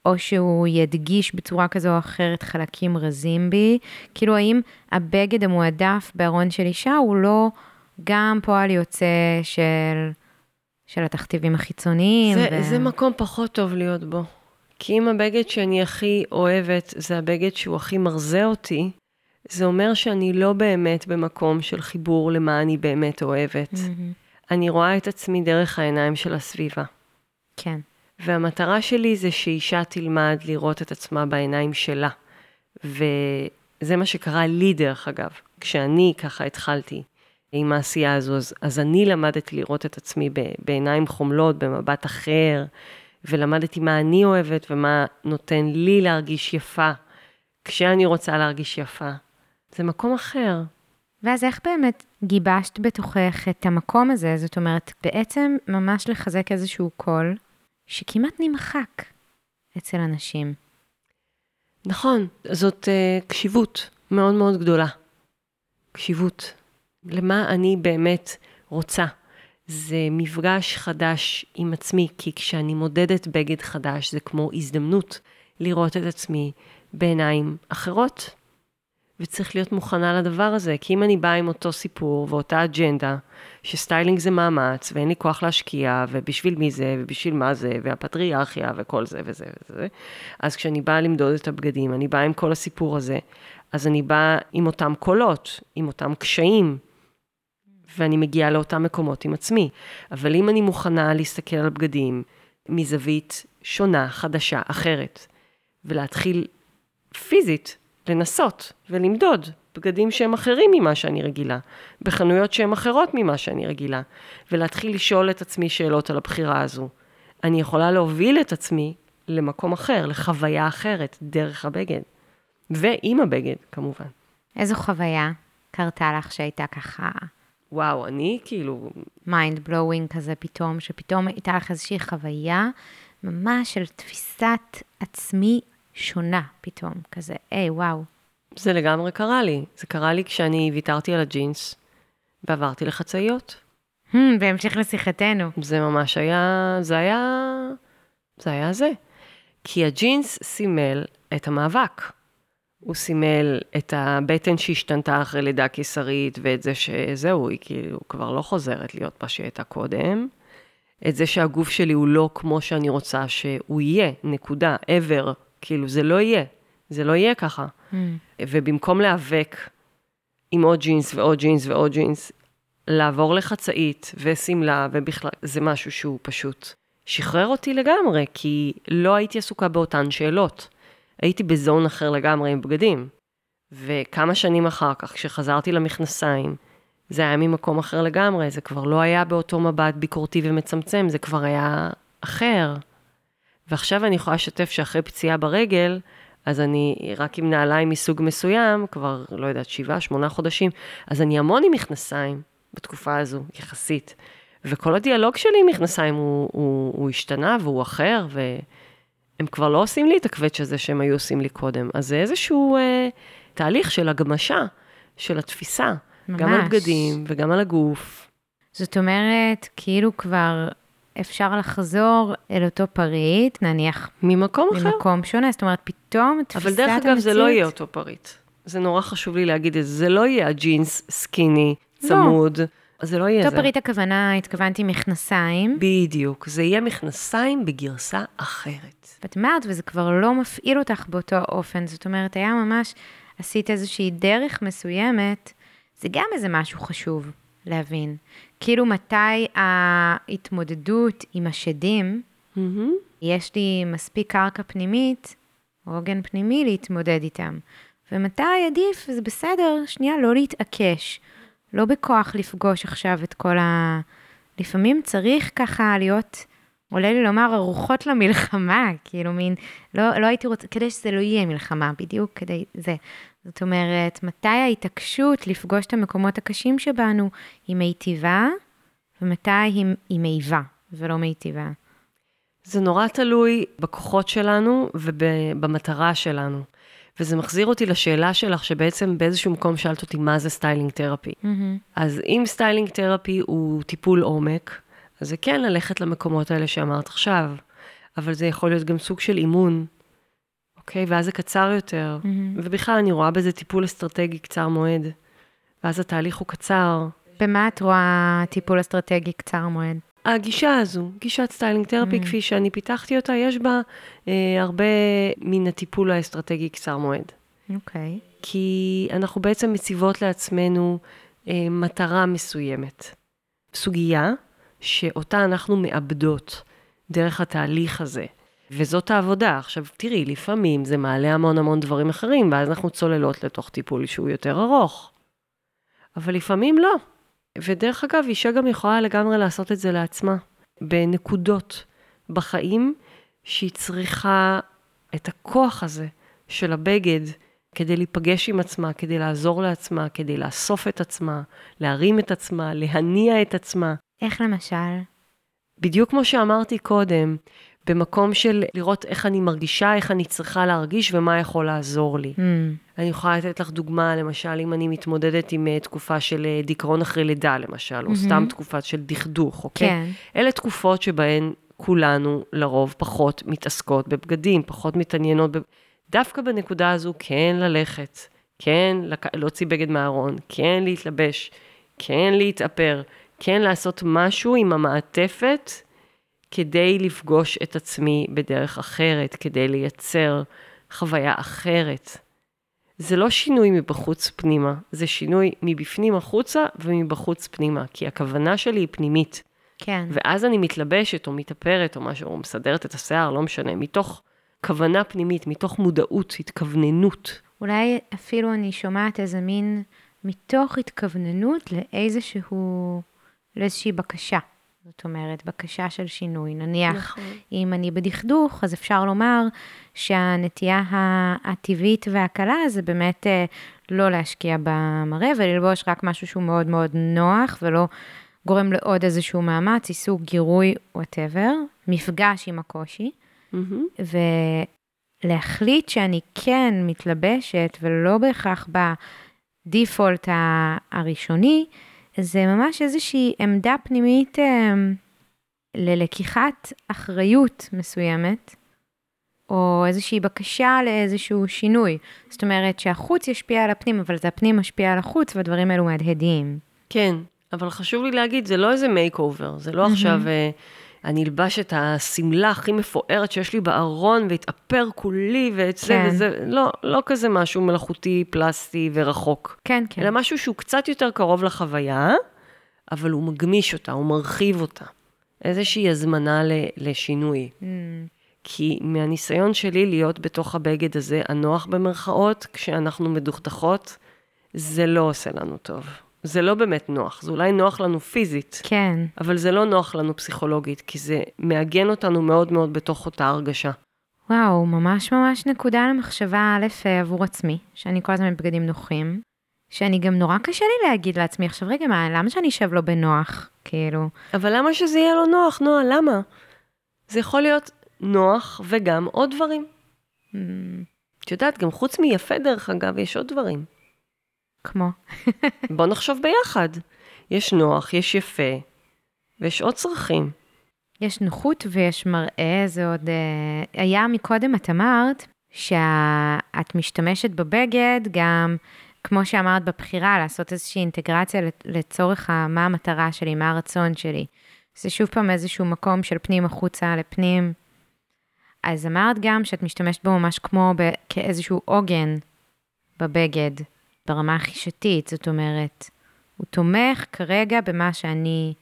או שהוא ידגיש בצורה כזו או אחרת חלקים רזים בי. כאילו, האם הבגד המועדף בארון של אישה הוא לא גם פועל יוצא של, של התכתיבים החיצוניים? זה, ו... זה מקום פחות טוב להיות בו. כי אם הבגד שאני הכי אוהבת זה הבגד שהוא הכי מרזה אותי, זה אומר שאני לא באמת במקום של חיבור למה אני באמת אוהבת. Mm-hmm. אני רואה את עצמי דרך העיניים של הסביבה. כן. והמטרה שלי זה שאישה תלמד לראות את עצמה בעיניים שלה. וזה מה שקרה לי, דרך אגב. כשאני ככה התחלתי עם העשייה הזו, אז, אז אני למדתי לראות את עצמי בעיניים חומלות, במבט אחר, ולמדתי מה אני אוהבת ומה נותן לי להרגיש יפה, כשאני רוצה להרגיש יפה. זה מקום אחר. ואז איך באמת גיבשת בתוכך את המקום הזה? זאת אומרת, בעצם ממש לחזק איזשהו קול שכמעט נמחק אצל אנשים. נכון, זאת uh, קשיבות מאוד מאוד גדולה. קשיבות. למה אני באמת רוצה. זה מפגש חדש עם עצמי, כי כשאני מודדת בגד חדש, זה כמו הזדמנות לראות את עצמי בעיניים אחרות. וצריך להיות מוכנה לדבר הזה, כי אם אני באה עם אותו סיפור ואותה אג'נדה, שסטיילינג זה מאמץ, ואין לי כוח להשקיע, ובשביל מי זה, ובשביל מה זה, והפטריארכיה, וכל זה וזה וזה, אז כשאני באה למדוד את הבגדים, אני באה עם כל הסיפור הזה, אז אני באה עם אותם קולות, עם אותם קשיים, ואני מגיעה לאותם מקומות עם עצמי. אבל אם אני מוכנה להסתכל על בגדים מזווית שונה, חדשה, אחרת, ולהתחיל פיזית לנסות ולמדוד בגדים שהם אחרים ממה שאני רגילה, בחנויות שהן אחרות ממה שאני רגילה, ולהתחיל לשאול את עצמי שאלות על הבחירה הזו. אני יכולה להוביל את עצמי למקום אחר, לחוויה אחרת, דרך הבגד. ועם הבגד, כמובן. איזו חוויה קרתה לך שהייתה ככה וואו, אני כאילו... mind blowing כזה פתאום, שפתאום הייתה לך איזושהי חוויה ממש של תפיסת עצמי שונה פתאום, כזה, היי, וואו. זה לגמרי קרה לי. זה קרה לי כשאני ויתרתי על הג'ינס ועברתי לחצאיות. Hmm, בהמשך לשיחתנו. זה ממש היה, זה היה, זה היה זה. כי הג'ינס סימל את המאבק. הוא סימל את הבטן שהשתנתה אחרי לידה קיסרית, ואת זה שזהו, היא כאילו כבר לא חוזרת להיות מה שהיא הייתה קודם. את זה שהגוף שלי הוא לא כמו שאני רוצה שהוא יהיה, נקודה, ever, כאילו זה לא יהיה, זה לא יהיה ככה. Mm. ובמקום להיאבק עם עוד ג'ינס ועוד ג'ינס ועוד ג'ינס, לעבור לחצאית ושמלה ובכלל, זה משהו שהוא פשוט שחרר אותי לגמרי, כי לא הייתי עסוקה באותן שאלות. הייתי בזון אחר לגמרי עם בגדים. וכמה שנים אחר כך, כשחזרתי למכנסיים, זה היה ממקום אחר לגמרי, זה כבר לא היה באותו מבט ביקורתי ומצמצם, זה כבר היה אחר. ועכשיו אני יכולה לשתף שאחרי פציעה ברגל, אז אני רק עם נעליים מסוג מסוים, כבר, לא יודעת, שבעה, שמונה חודשים, אז אני המון עם מכנסיים בתקופה הזו, יחסית. וכל הדיאלוג שלי עם מכנסיים הוא, הוא, הוא השתנה והוא אחר, והם כבר לא עושים לי את הקווץ' הזה שהם היו עושים לי קודם. אז זה איזשהו אה, תהליך של הגמשה, של התפיסה. ממש. גם על בגדים וגם על הגוף. זאת אומרת, כאילו כבר אפשר לחזור אל אותו פריט, נניח... ממקום אחר. ממקום שונה, זאת אומרת, פתאום תפיסת המציאות... אבל דרך אגב, זה לא יהיה אותו פריט. זה נורא חשוב לי להגיד את זה. זה לא יהיה הג'ינס skinny, לא. צמוד. לא. זה לא יהיה זה. אותו פריט הכוונה, התכוונתי מכנסיים. בדיוק. זה יהיה מכנסיים בגרסה אחרת. ואת אומרת, וזה כבר לא מפעיל אותך באותו אופן. זאת אומרת, היה ממש, עשית איזושהי דרך מסוימת, זה גם איזה משהו חשוב להבין. כאילו, מתי ההתמודדות עם השדים, mm-hmm. יש לי מספיק קרקע פנימית, עוגן פנימי להתמודד איתם. ומתי עדיף, זה בסדר, שנייה, לא להתעקש. לא בכוח לפגוש עכשיו את כל ה... לפעמים צריך ככה להיות, עולה לי לומר, ארוחות למלחמה, כאילו מין, לא, לא הייתי רוצה, כדי שזה לא יהיה מלחמה, בדיוק כדי זה. זאת אומרת, מתי ההתעקשות לפגוש את המקומות הקשים שבנו היא מיטיבה, ומתי היא, היא מעיבה ולא מיטיבה? זה נורא תלוי בכוחות שלנו ובמטרה שלנו. וזה מחזיר אותי לשאלה שלך, שבעצם באיזשהו מקום שאלת אותי מה זה styling therapy. Mm-hmm. אז אם styling therapy הוא טיפול עומק, אז זה כן ללכת למקומות האלה שאמרת עכשיו, אבל זה יכול להיות גם סוג של אימון, אוקיי? ואז זה קצר יותר. Mm-hmm. ובכלל, אני רואה בזה טיפול אסטרטגי קצר מועד, ואז התהליך הוא קצר. במה את רואה טיפול אסטרטגי קצר מועד? הגישה הזו, גישת סטיילינג תרפי, mm. כפי שאני פיתחתי אותה, יש בה אה, הרבה מן הטיפול האסטרטגי קצר מועד. אוקיי. Okay. כי אנחנו בעצם מציבות לעצמנו אה, מטרה מסוימת. סוגיה שאותה אנחנו מאבדות דרך התהליך הזה. וזאת העבודה. עכשיו, תראי, לפעמים זה מעלה המון המון דברים אחרים, ואז אנחנו צוללות לתוך טיפול שהוא יותר ארוך. אבל לפעמים לא. ודרך אגב, אישה גם יכולה לגמרי לעשות את זה לעצמה, בנקודות בחיים שהיא צריכה את הכוח הזה של הבגד כדי להיפגש עם עצמה, כדי לעזור לעצמה, כדי לאסוף את עצמה, להרים את עצמה, להניע את עצמה. איך למשל? בדיוק כמו שאמרתי קודם, במקום של לראות איך אני מרגישה, איך אני צריכה להרגיש ומה יכול לעזור לי. Mm. אני יכולה לתת לך דוגמה, למשל, אם אני מתמודדת עם uh, תקופה של uh, דיכאון אחרי לידה, למשל, mm-hmm. או סתם תקופה של דכדוך, אוקיי? כן. אלה תקופות שבהן כולנו לרוב פחות מתעסקות בבגדים, פחות מתעניינות, ב... דווקא בנקודה הזו כן ללכת, כן לק... להוציא בגד מהארון, כן להתלבש, כן להתאפר, כן לעשות משהו עם המעטפת כדי לפגוש את עצמי בדרך אחרת, כדי לייצר חוויה אחרת. זה לא שינוי מבחוץ פנימה, זה שינוי מבפנים החוצה ומבחוץ פנימה, כי הכוונה שלי היא פנימית. כן. ואז אני מתלבשת או מתאפרת או משהו, או מסדרת את השיער, לא משנה, מתוך כוונה פנימית, מתוך מודעות, התכווננות. אולי אפילו אני שומעת איזה מין, מתוך התכווננות לאיזשהו, לאיזושהי בקשה. זאת אומרת, בקשה של שינוי. נניח, נכון. אם אני בדכדוך, אז אפשר לומר שהנטייה הטבעית והקלה זה באמת אה, לא להשקיע במראה וללבוש רק משהו שהוא מאוד מאוד נוח ולא גורם לעוד איזשהו מאמץ, עיסוק, גירוי, וואטאבר, מפגש עם הקושי, mm-hmm. ולהחליט שאני כן מתלבשת ולא בהכרח בדיפולט הראשוני, זה ממש איזושהי עמדה פנימית אה, ללקיחת אחריות מסוימת, או איזושהי בקשה לאיזשהו שינוי. זאת אומרת שהחוץ ישפיע על הפנים, אבל זה הפנים משפיע על החוץ, והדברים האלו מהדהדים. כן, אבל חשוב לי להגיד, זה לא איזה makeover, זה לא mm-hmm. עכשיו... אה, אני אלבש את השמלה הכי מפוארת שיש לי בארון, ואתאפר כולי, ואת זה כן. וזה, לא, לא כזה משהו מלאכותי, פלסטי ורחוק. כן, כן. אלא משהו שהוא קצת יותר קרוב לחוויה, אבל הוא מגמיש אותה, הוא מרחיב אותה. איזושהי הזמנה לשינוי. Mm. כי מהניסיון שלי להיות בתוך הבגד הזה, הנוח במרכאות, כשאנחנו מדוכדכות, זה לא עושה לנו טוב. זה לא באמת נוח, זה אולי נוח לנו פיזית, כן. אבל זה לא נוח לנו פסיכולוגית, כי זה מעגן אותנו מאוד מאוד בתוך אותה הרגשה. וואו, ממש ממש נקודה למחשבה א' עבור עצמי, שאני כל הזמן בבגדים נוחים, שאני גם נורא קשה לי להגיד לעצמי, עכשיו רגע, מה, למה שאני אשב לו בנוח? כאילו, אבל למה שזה יהיה לו נוח, נועה? למה? זה יכול להיות נוח וגם עוד דברים. mm, את יודעת, גם חוץ מיפה, דרך אגב, יש עוד דברים. כמו, *laughs* בוא נחשוב ביחד. יש נוח, יש יפה, ויש עוד צרכים. יש נוחות ויש מראה, זה עוד... אה, היה מקודם, את אמרת, שאת משתמשת בבגד גם, כמו שאמרת בבחירה, לעשות איזושהי אינטגרציה לצורך מה המטרה שלי, מה הרצון שלי. זה שוב פעם איזשהו מקום של פנים החוצה לפנים. אז אמרת גם שאת משתמשת בו ממש כמו ב- כאיזשהו עוגן בבגד, ברמה החישתית, זאת אומרת, הוא תומך כרגע במה שאני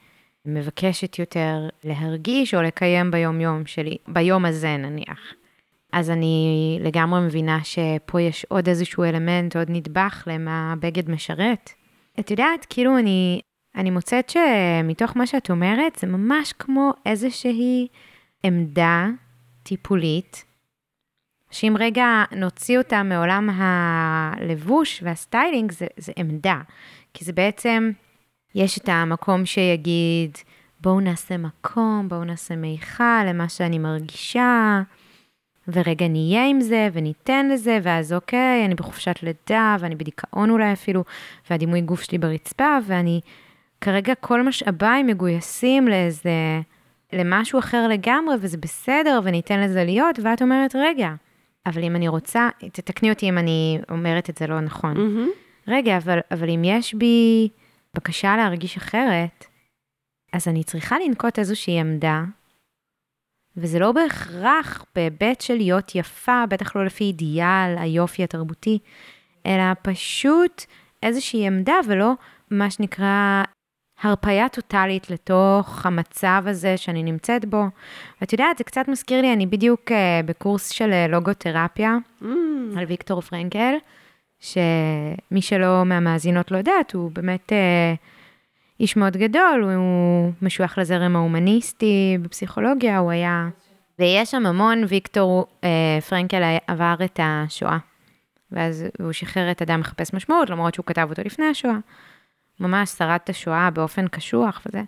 מבקשת יותר להרגיש או לקיים ביום-יום שלי, ביום הזה נניח. אז אני לגמרי מבינה שפה יש עוד איזשהו אלמנט, עוד נדבך למה הבגד משרת. את יודעת, כאילו אני, אני מוצאת שמתוך מה שאת אומרת, זה ממש כמו איזושהי עמדה טיפולית, שאם רגע נוציא אותה מעולם הלבוש והסטיילינג, זה, זה עמדה. כי זה בעצם, יש את המקום שיגיד, בואו נעשה מקום, בואו נעשה מיכל למה שאני מרגישה, ורגע נהיה עם זה, וניתן לזה, ואז אוקיי, אני בחופשת לידה, ואני בדיכאון אולי אפילו, והדימוי גוף שלי ברצפה, ואני, כרגע כל משאביי מגויסים לאיזה, למשהו אחר לגמרי, וזה בסדר, וניתן לזה להיות, ואת אומרת, רגע, אבל אם אני רוצה, תתקני אותי אם אני אומרת את זה לא נכון. מהמם. רגע, אבל, אבל אם יש בי בקשה להרגיש אחרת, אז אני צריכה לנקוט איזושהי עמדה, וזה לא בהכרח בהיבט של להיות יפה, בטח לא לפי אידיאל היופי התרבותי, אלא פשוט איזושהי עמדה ולא מה שנקרא הרפאיה טוטאלית לתוך המצב הזה שאני נמצאת בו. ואת יודעת, זה קצת מזכיר לי, אני בדיוק uh, בקורס של uh, לוגותרפיה, אמ, על ויקטור פרנקל, שמי שלא מהמאזינות לא יודעת, הוא באמת אה, איש מאוד גדול, הוא משוייך לזרם ההומניסטי בפסיכולוגיה, הוא היה... ויש שם המון, ויקטור אה, פרנקל עבר את השואה. ואז הוא שחרר את אדם מחפש משמעות, למרות שהוא כתב אותו לפני השואה. ממש שרד את השואה באופן קשוח וזה.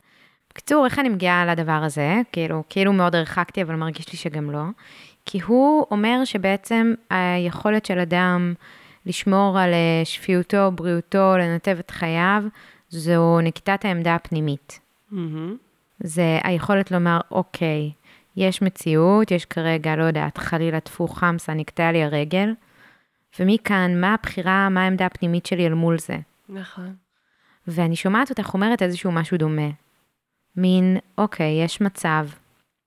בקיצור, איך אני מגיעה לדבר הזה? כאילו, כאילו מאוד הרחקתי, אבל מרגיש לי שגם לא. כי הוא אומר שבעצם היכולת של אדם לשמור על אה, שפיותו, בריאותו, לנתב את חייו, זו נקיטת העמדה הפנימית. מהמם. זה היכולת לומר, אוקיי, יש מציאות, יש כרגע, לא יודעת, חלילה טפו חמסה, נקטעה לי הרגל, ומכאן, מה הבחירה, מה העמדה הפנימית שלי אל מול זה? נכון. ואני שומעת אותך אומרת איזשהו משהו דומה. מין, אוקיי, יש מצב,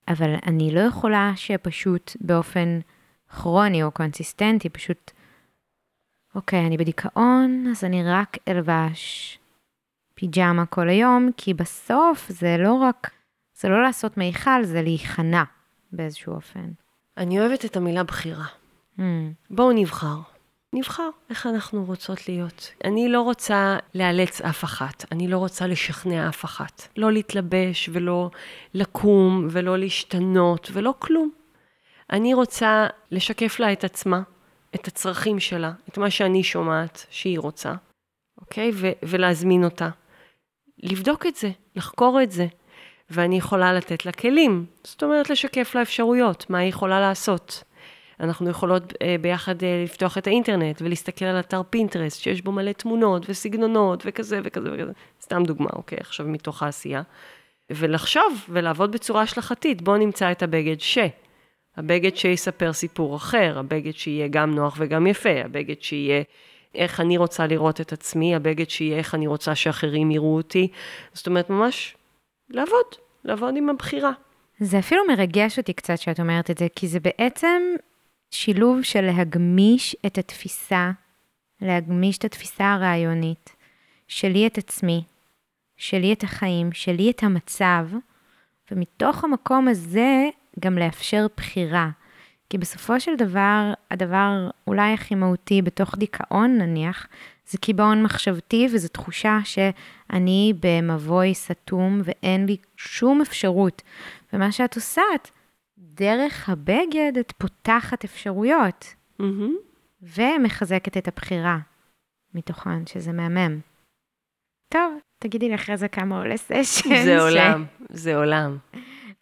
אבל אני לא יכולה שפשוט באופן כרוני או קונסיסטנטי, פשוט, אוקיי, אני בדיכאון, אז אני רק אלבש פיג'מה כל היום, כי בסוף זה לא רק, זה לא לעשות מיכל, זה להיכנע באיזשהו אופן. אני אוהבת את המילה בחירה. Mm, בואו נבחר. נבחר איך אנחנו רוצות להיות. אני לא רוצה לאלץ אף אחת, אני לא רוצה לשכנע אף אחת. לא להתלבש ולא לקום ולא להשתנות ולא כלום. אני רוצה לשקף לה את עצמה, את הצרכים שלה, את מה שאני שומעת שהיא רוצה, אוקיי? ו- ולהזמין אותה. לבדוק את זה, לחקור את זה. ואני יכולה לתת לה כלים, זאת אומרת לשקף לה אפשרויות, מה היא יכולה לעשות. אנחנו יכולות אה, ביחד אה, לפתוח את האינטרנט ולהסתכל על אתר פינטרסט, שיש בו מלא תמונות וסגנונות וכזה וכזה וכזה. סתם דוגמה, אוקיי, עכשיו מתוך העשייה. ולחשוב ולעבוד בצורה השלכתית, בואו נמצא את הבגד ש. הבגד שיספר סיפור אחר, הבגד שיהיה גם נוח וגם יפה, הבגד שיהיה איך אני רוצה לראות את עצמי, הבגד שיהיה איך אני רוצה שאחרים יראו אותי. זאת אומרת, ממש לעבוד, לעבוד עם הבחירה. זה אפילו מרגש אותי קצת שאת אומרת את זה, כי זה בעצם שילוב של להגמיש את התפיסה, להגמיש את התפיסה הרעיונית, שלי את עצמי, שלי את החיים, שלי את המצב, ומתוך המקום הזה גם לאפשר בחירה. כי בסופו של דבר, הדבר אולי הכי מהותי בתוך דיכאון נניח, זה קיבעון מחשבתי וזו תחושה שאני במבוי סתום ואין לי שום אפשרות. ומה שאת עושה, את דרך הבגד את פותחת אפשרויות. מהמם. ומחזקת את הבחירה מתוכן, שזה מהמם. טוב, תגידי לי אחרי זה כמה עולה session. זה עולם, זה עולם.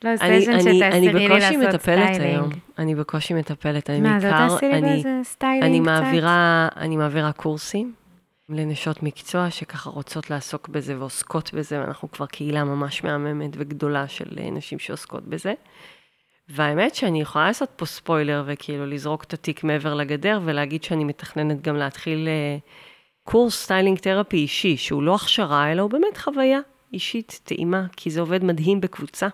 לא, session שתעשי אני לי בקושי לעשות מטפלת סטיילינג. היום. אני בקושי מטפלת. אני מה, אז לא בעיקר, תעשי לי אני, באיזה סטיילינג אני קצת? אני מעבירה קורסים לנשות מקצוע שככה רוצות לעסוק בזה ועוסקות בזה, ואנחנו כבר קהילה ממש מהממת וגדולה של אה, נשים שעוסקות בזה. והאמת שאני יכולה לעשות פה ספוילר וכאילו לזרוק את התיק מעבר לגדר ולהגיד שאני מתכננת גם להתחיל אה, קורס סטיילינג תרפי אישי, שהוא לא הכשרה, אלא הוא באמת חוויה אישית, טעימה, כי זה עובד מדהים בקבוצה.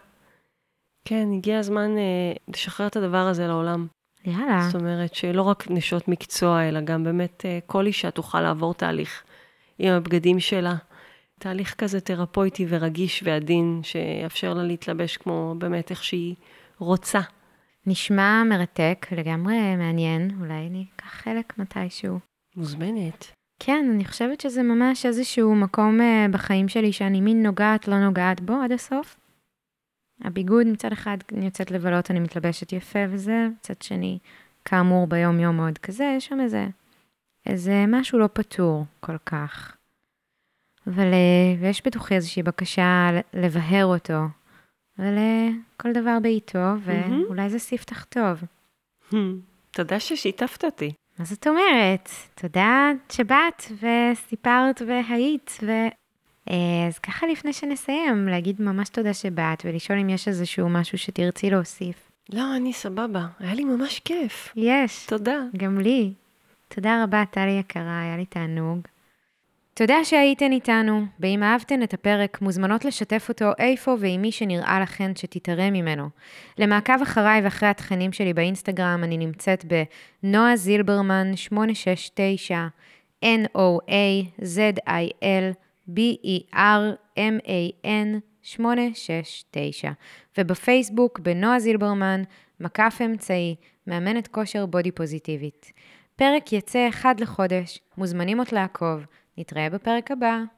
כן, הגיע הזמן אה, לשחרר את הדבר הזה לעולם. יאללה. זאת אומרת שלא רק נשות מקצוע, אלא גם באמת אה, כל אישה תוכל לעבור תהליך עם הבגדים שלה. תהליך כזה תרפויטי ורגיש ועדין, שיאפשר לה להתלבש כמו באמת איך שהיא רוצה. נשמע מרתק, לגמרי מעניין, אולי אני אקח חלק מתישהו. מוזמנת. כן, אני חושבת שזה ממש איזשהו מקום אה, בחיים שלי שאני מין נוגעת, לא נוגעת בו עד הסוף. הביגוד מצד אחד, אני יוצאת לבלות, אני מתלבשת יפה וזה, מצד שני, כאמור, ביום-יום מאוד כזה, יש שם איזה, איזה משהו לא פתור כל כך. אבל, אה, ויש בתוכי איזושהי בקשה לבהר אותו. אבל אה, כל דבר בעיתו. ואולי זה ספתח טוב. תודה ששיתפת אותי. מה זאת אומרת? תודה שבאת וסיפרת והיית, ו... אה, אז ככה לפני שנסיים, להגיד ממש תודה שבאת ולשאול אם יש איזשהו משהו שתרצי להוסיף. לא, אני סבבה, היה לי ממש כיף. יש, תודה. גם לי. תודה רבה, טלי יקרה, היה לי תענוג. תודה שהייתן איתנו, ואם אהבתן את הפרק, מוזמנות לשתף אותו איפה ועם מי שנראה לכן שתתערם ממנו. למעקב אחריי ואחרי התכנים שלי באינסטגרם, אני נמצאת בנועה זילברמן 869, N-O-A-Z-I-L-B-E-R-M-A-N 869, ובפייסבוק בנועה זילברמן, מקף אמצעי, מאמנת כושר בודי פוזיטיבית. פרק יצא אחד לחודש, מוזמנים עוד לעקוב. נתראה בפרק הבא.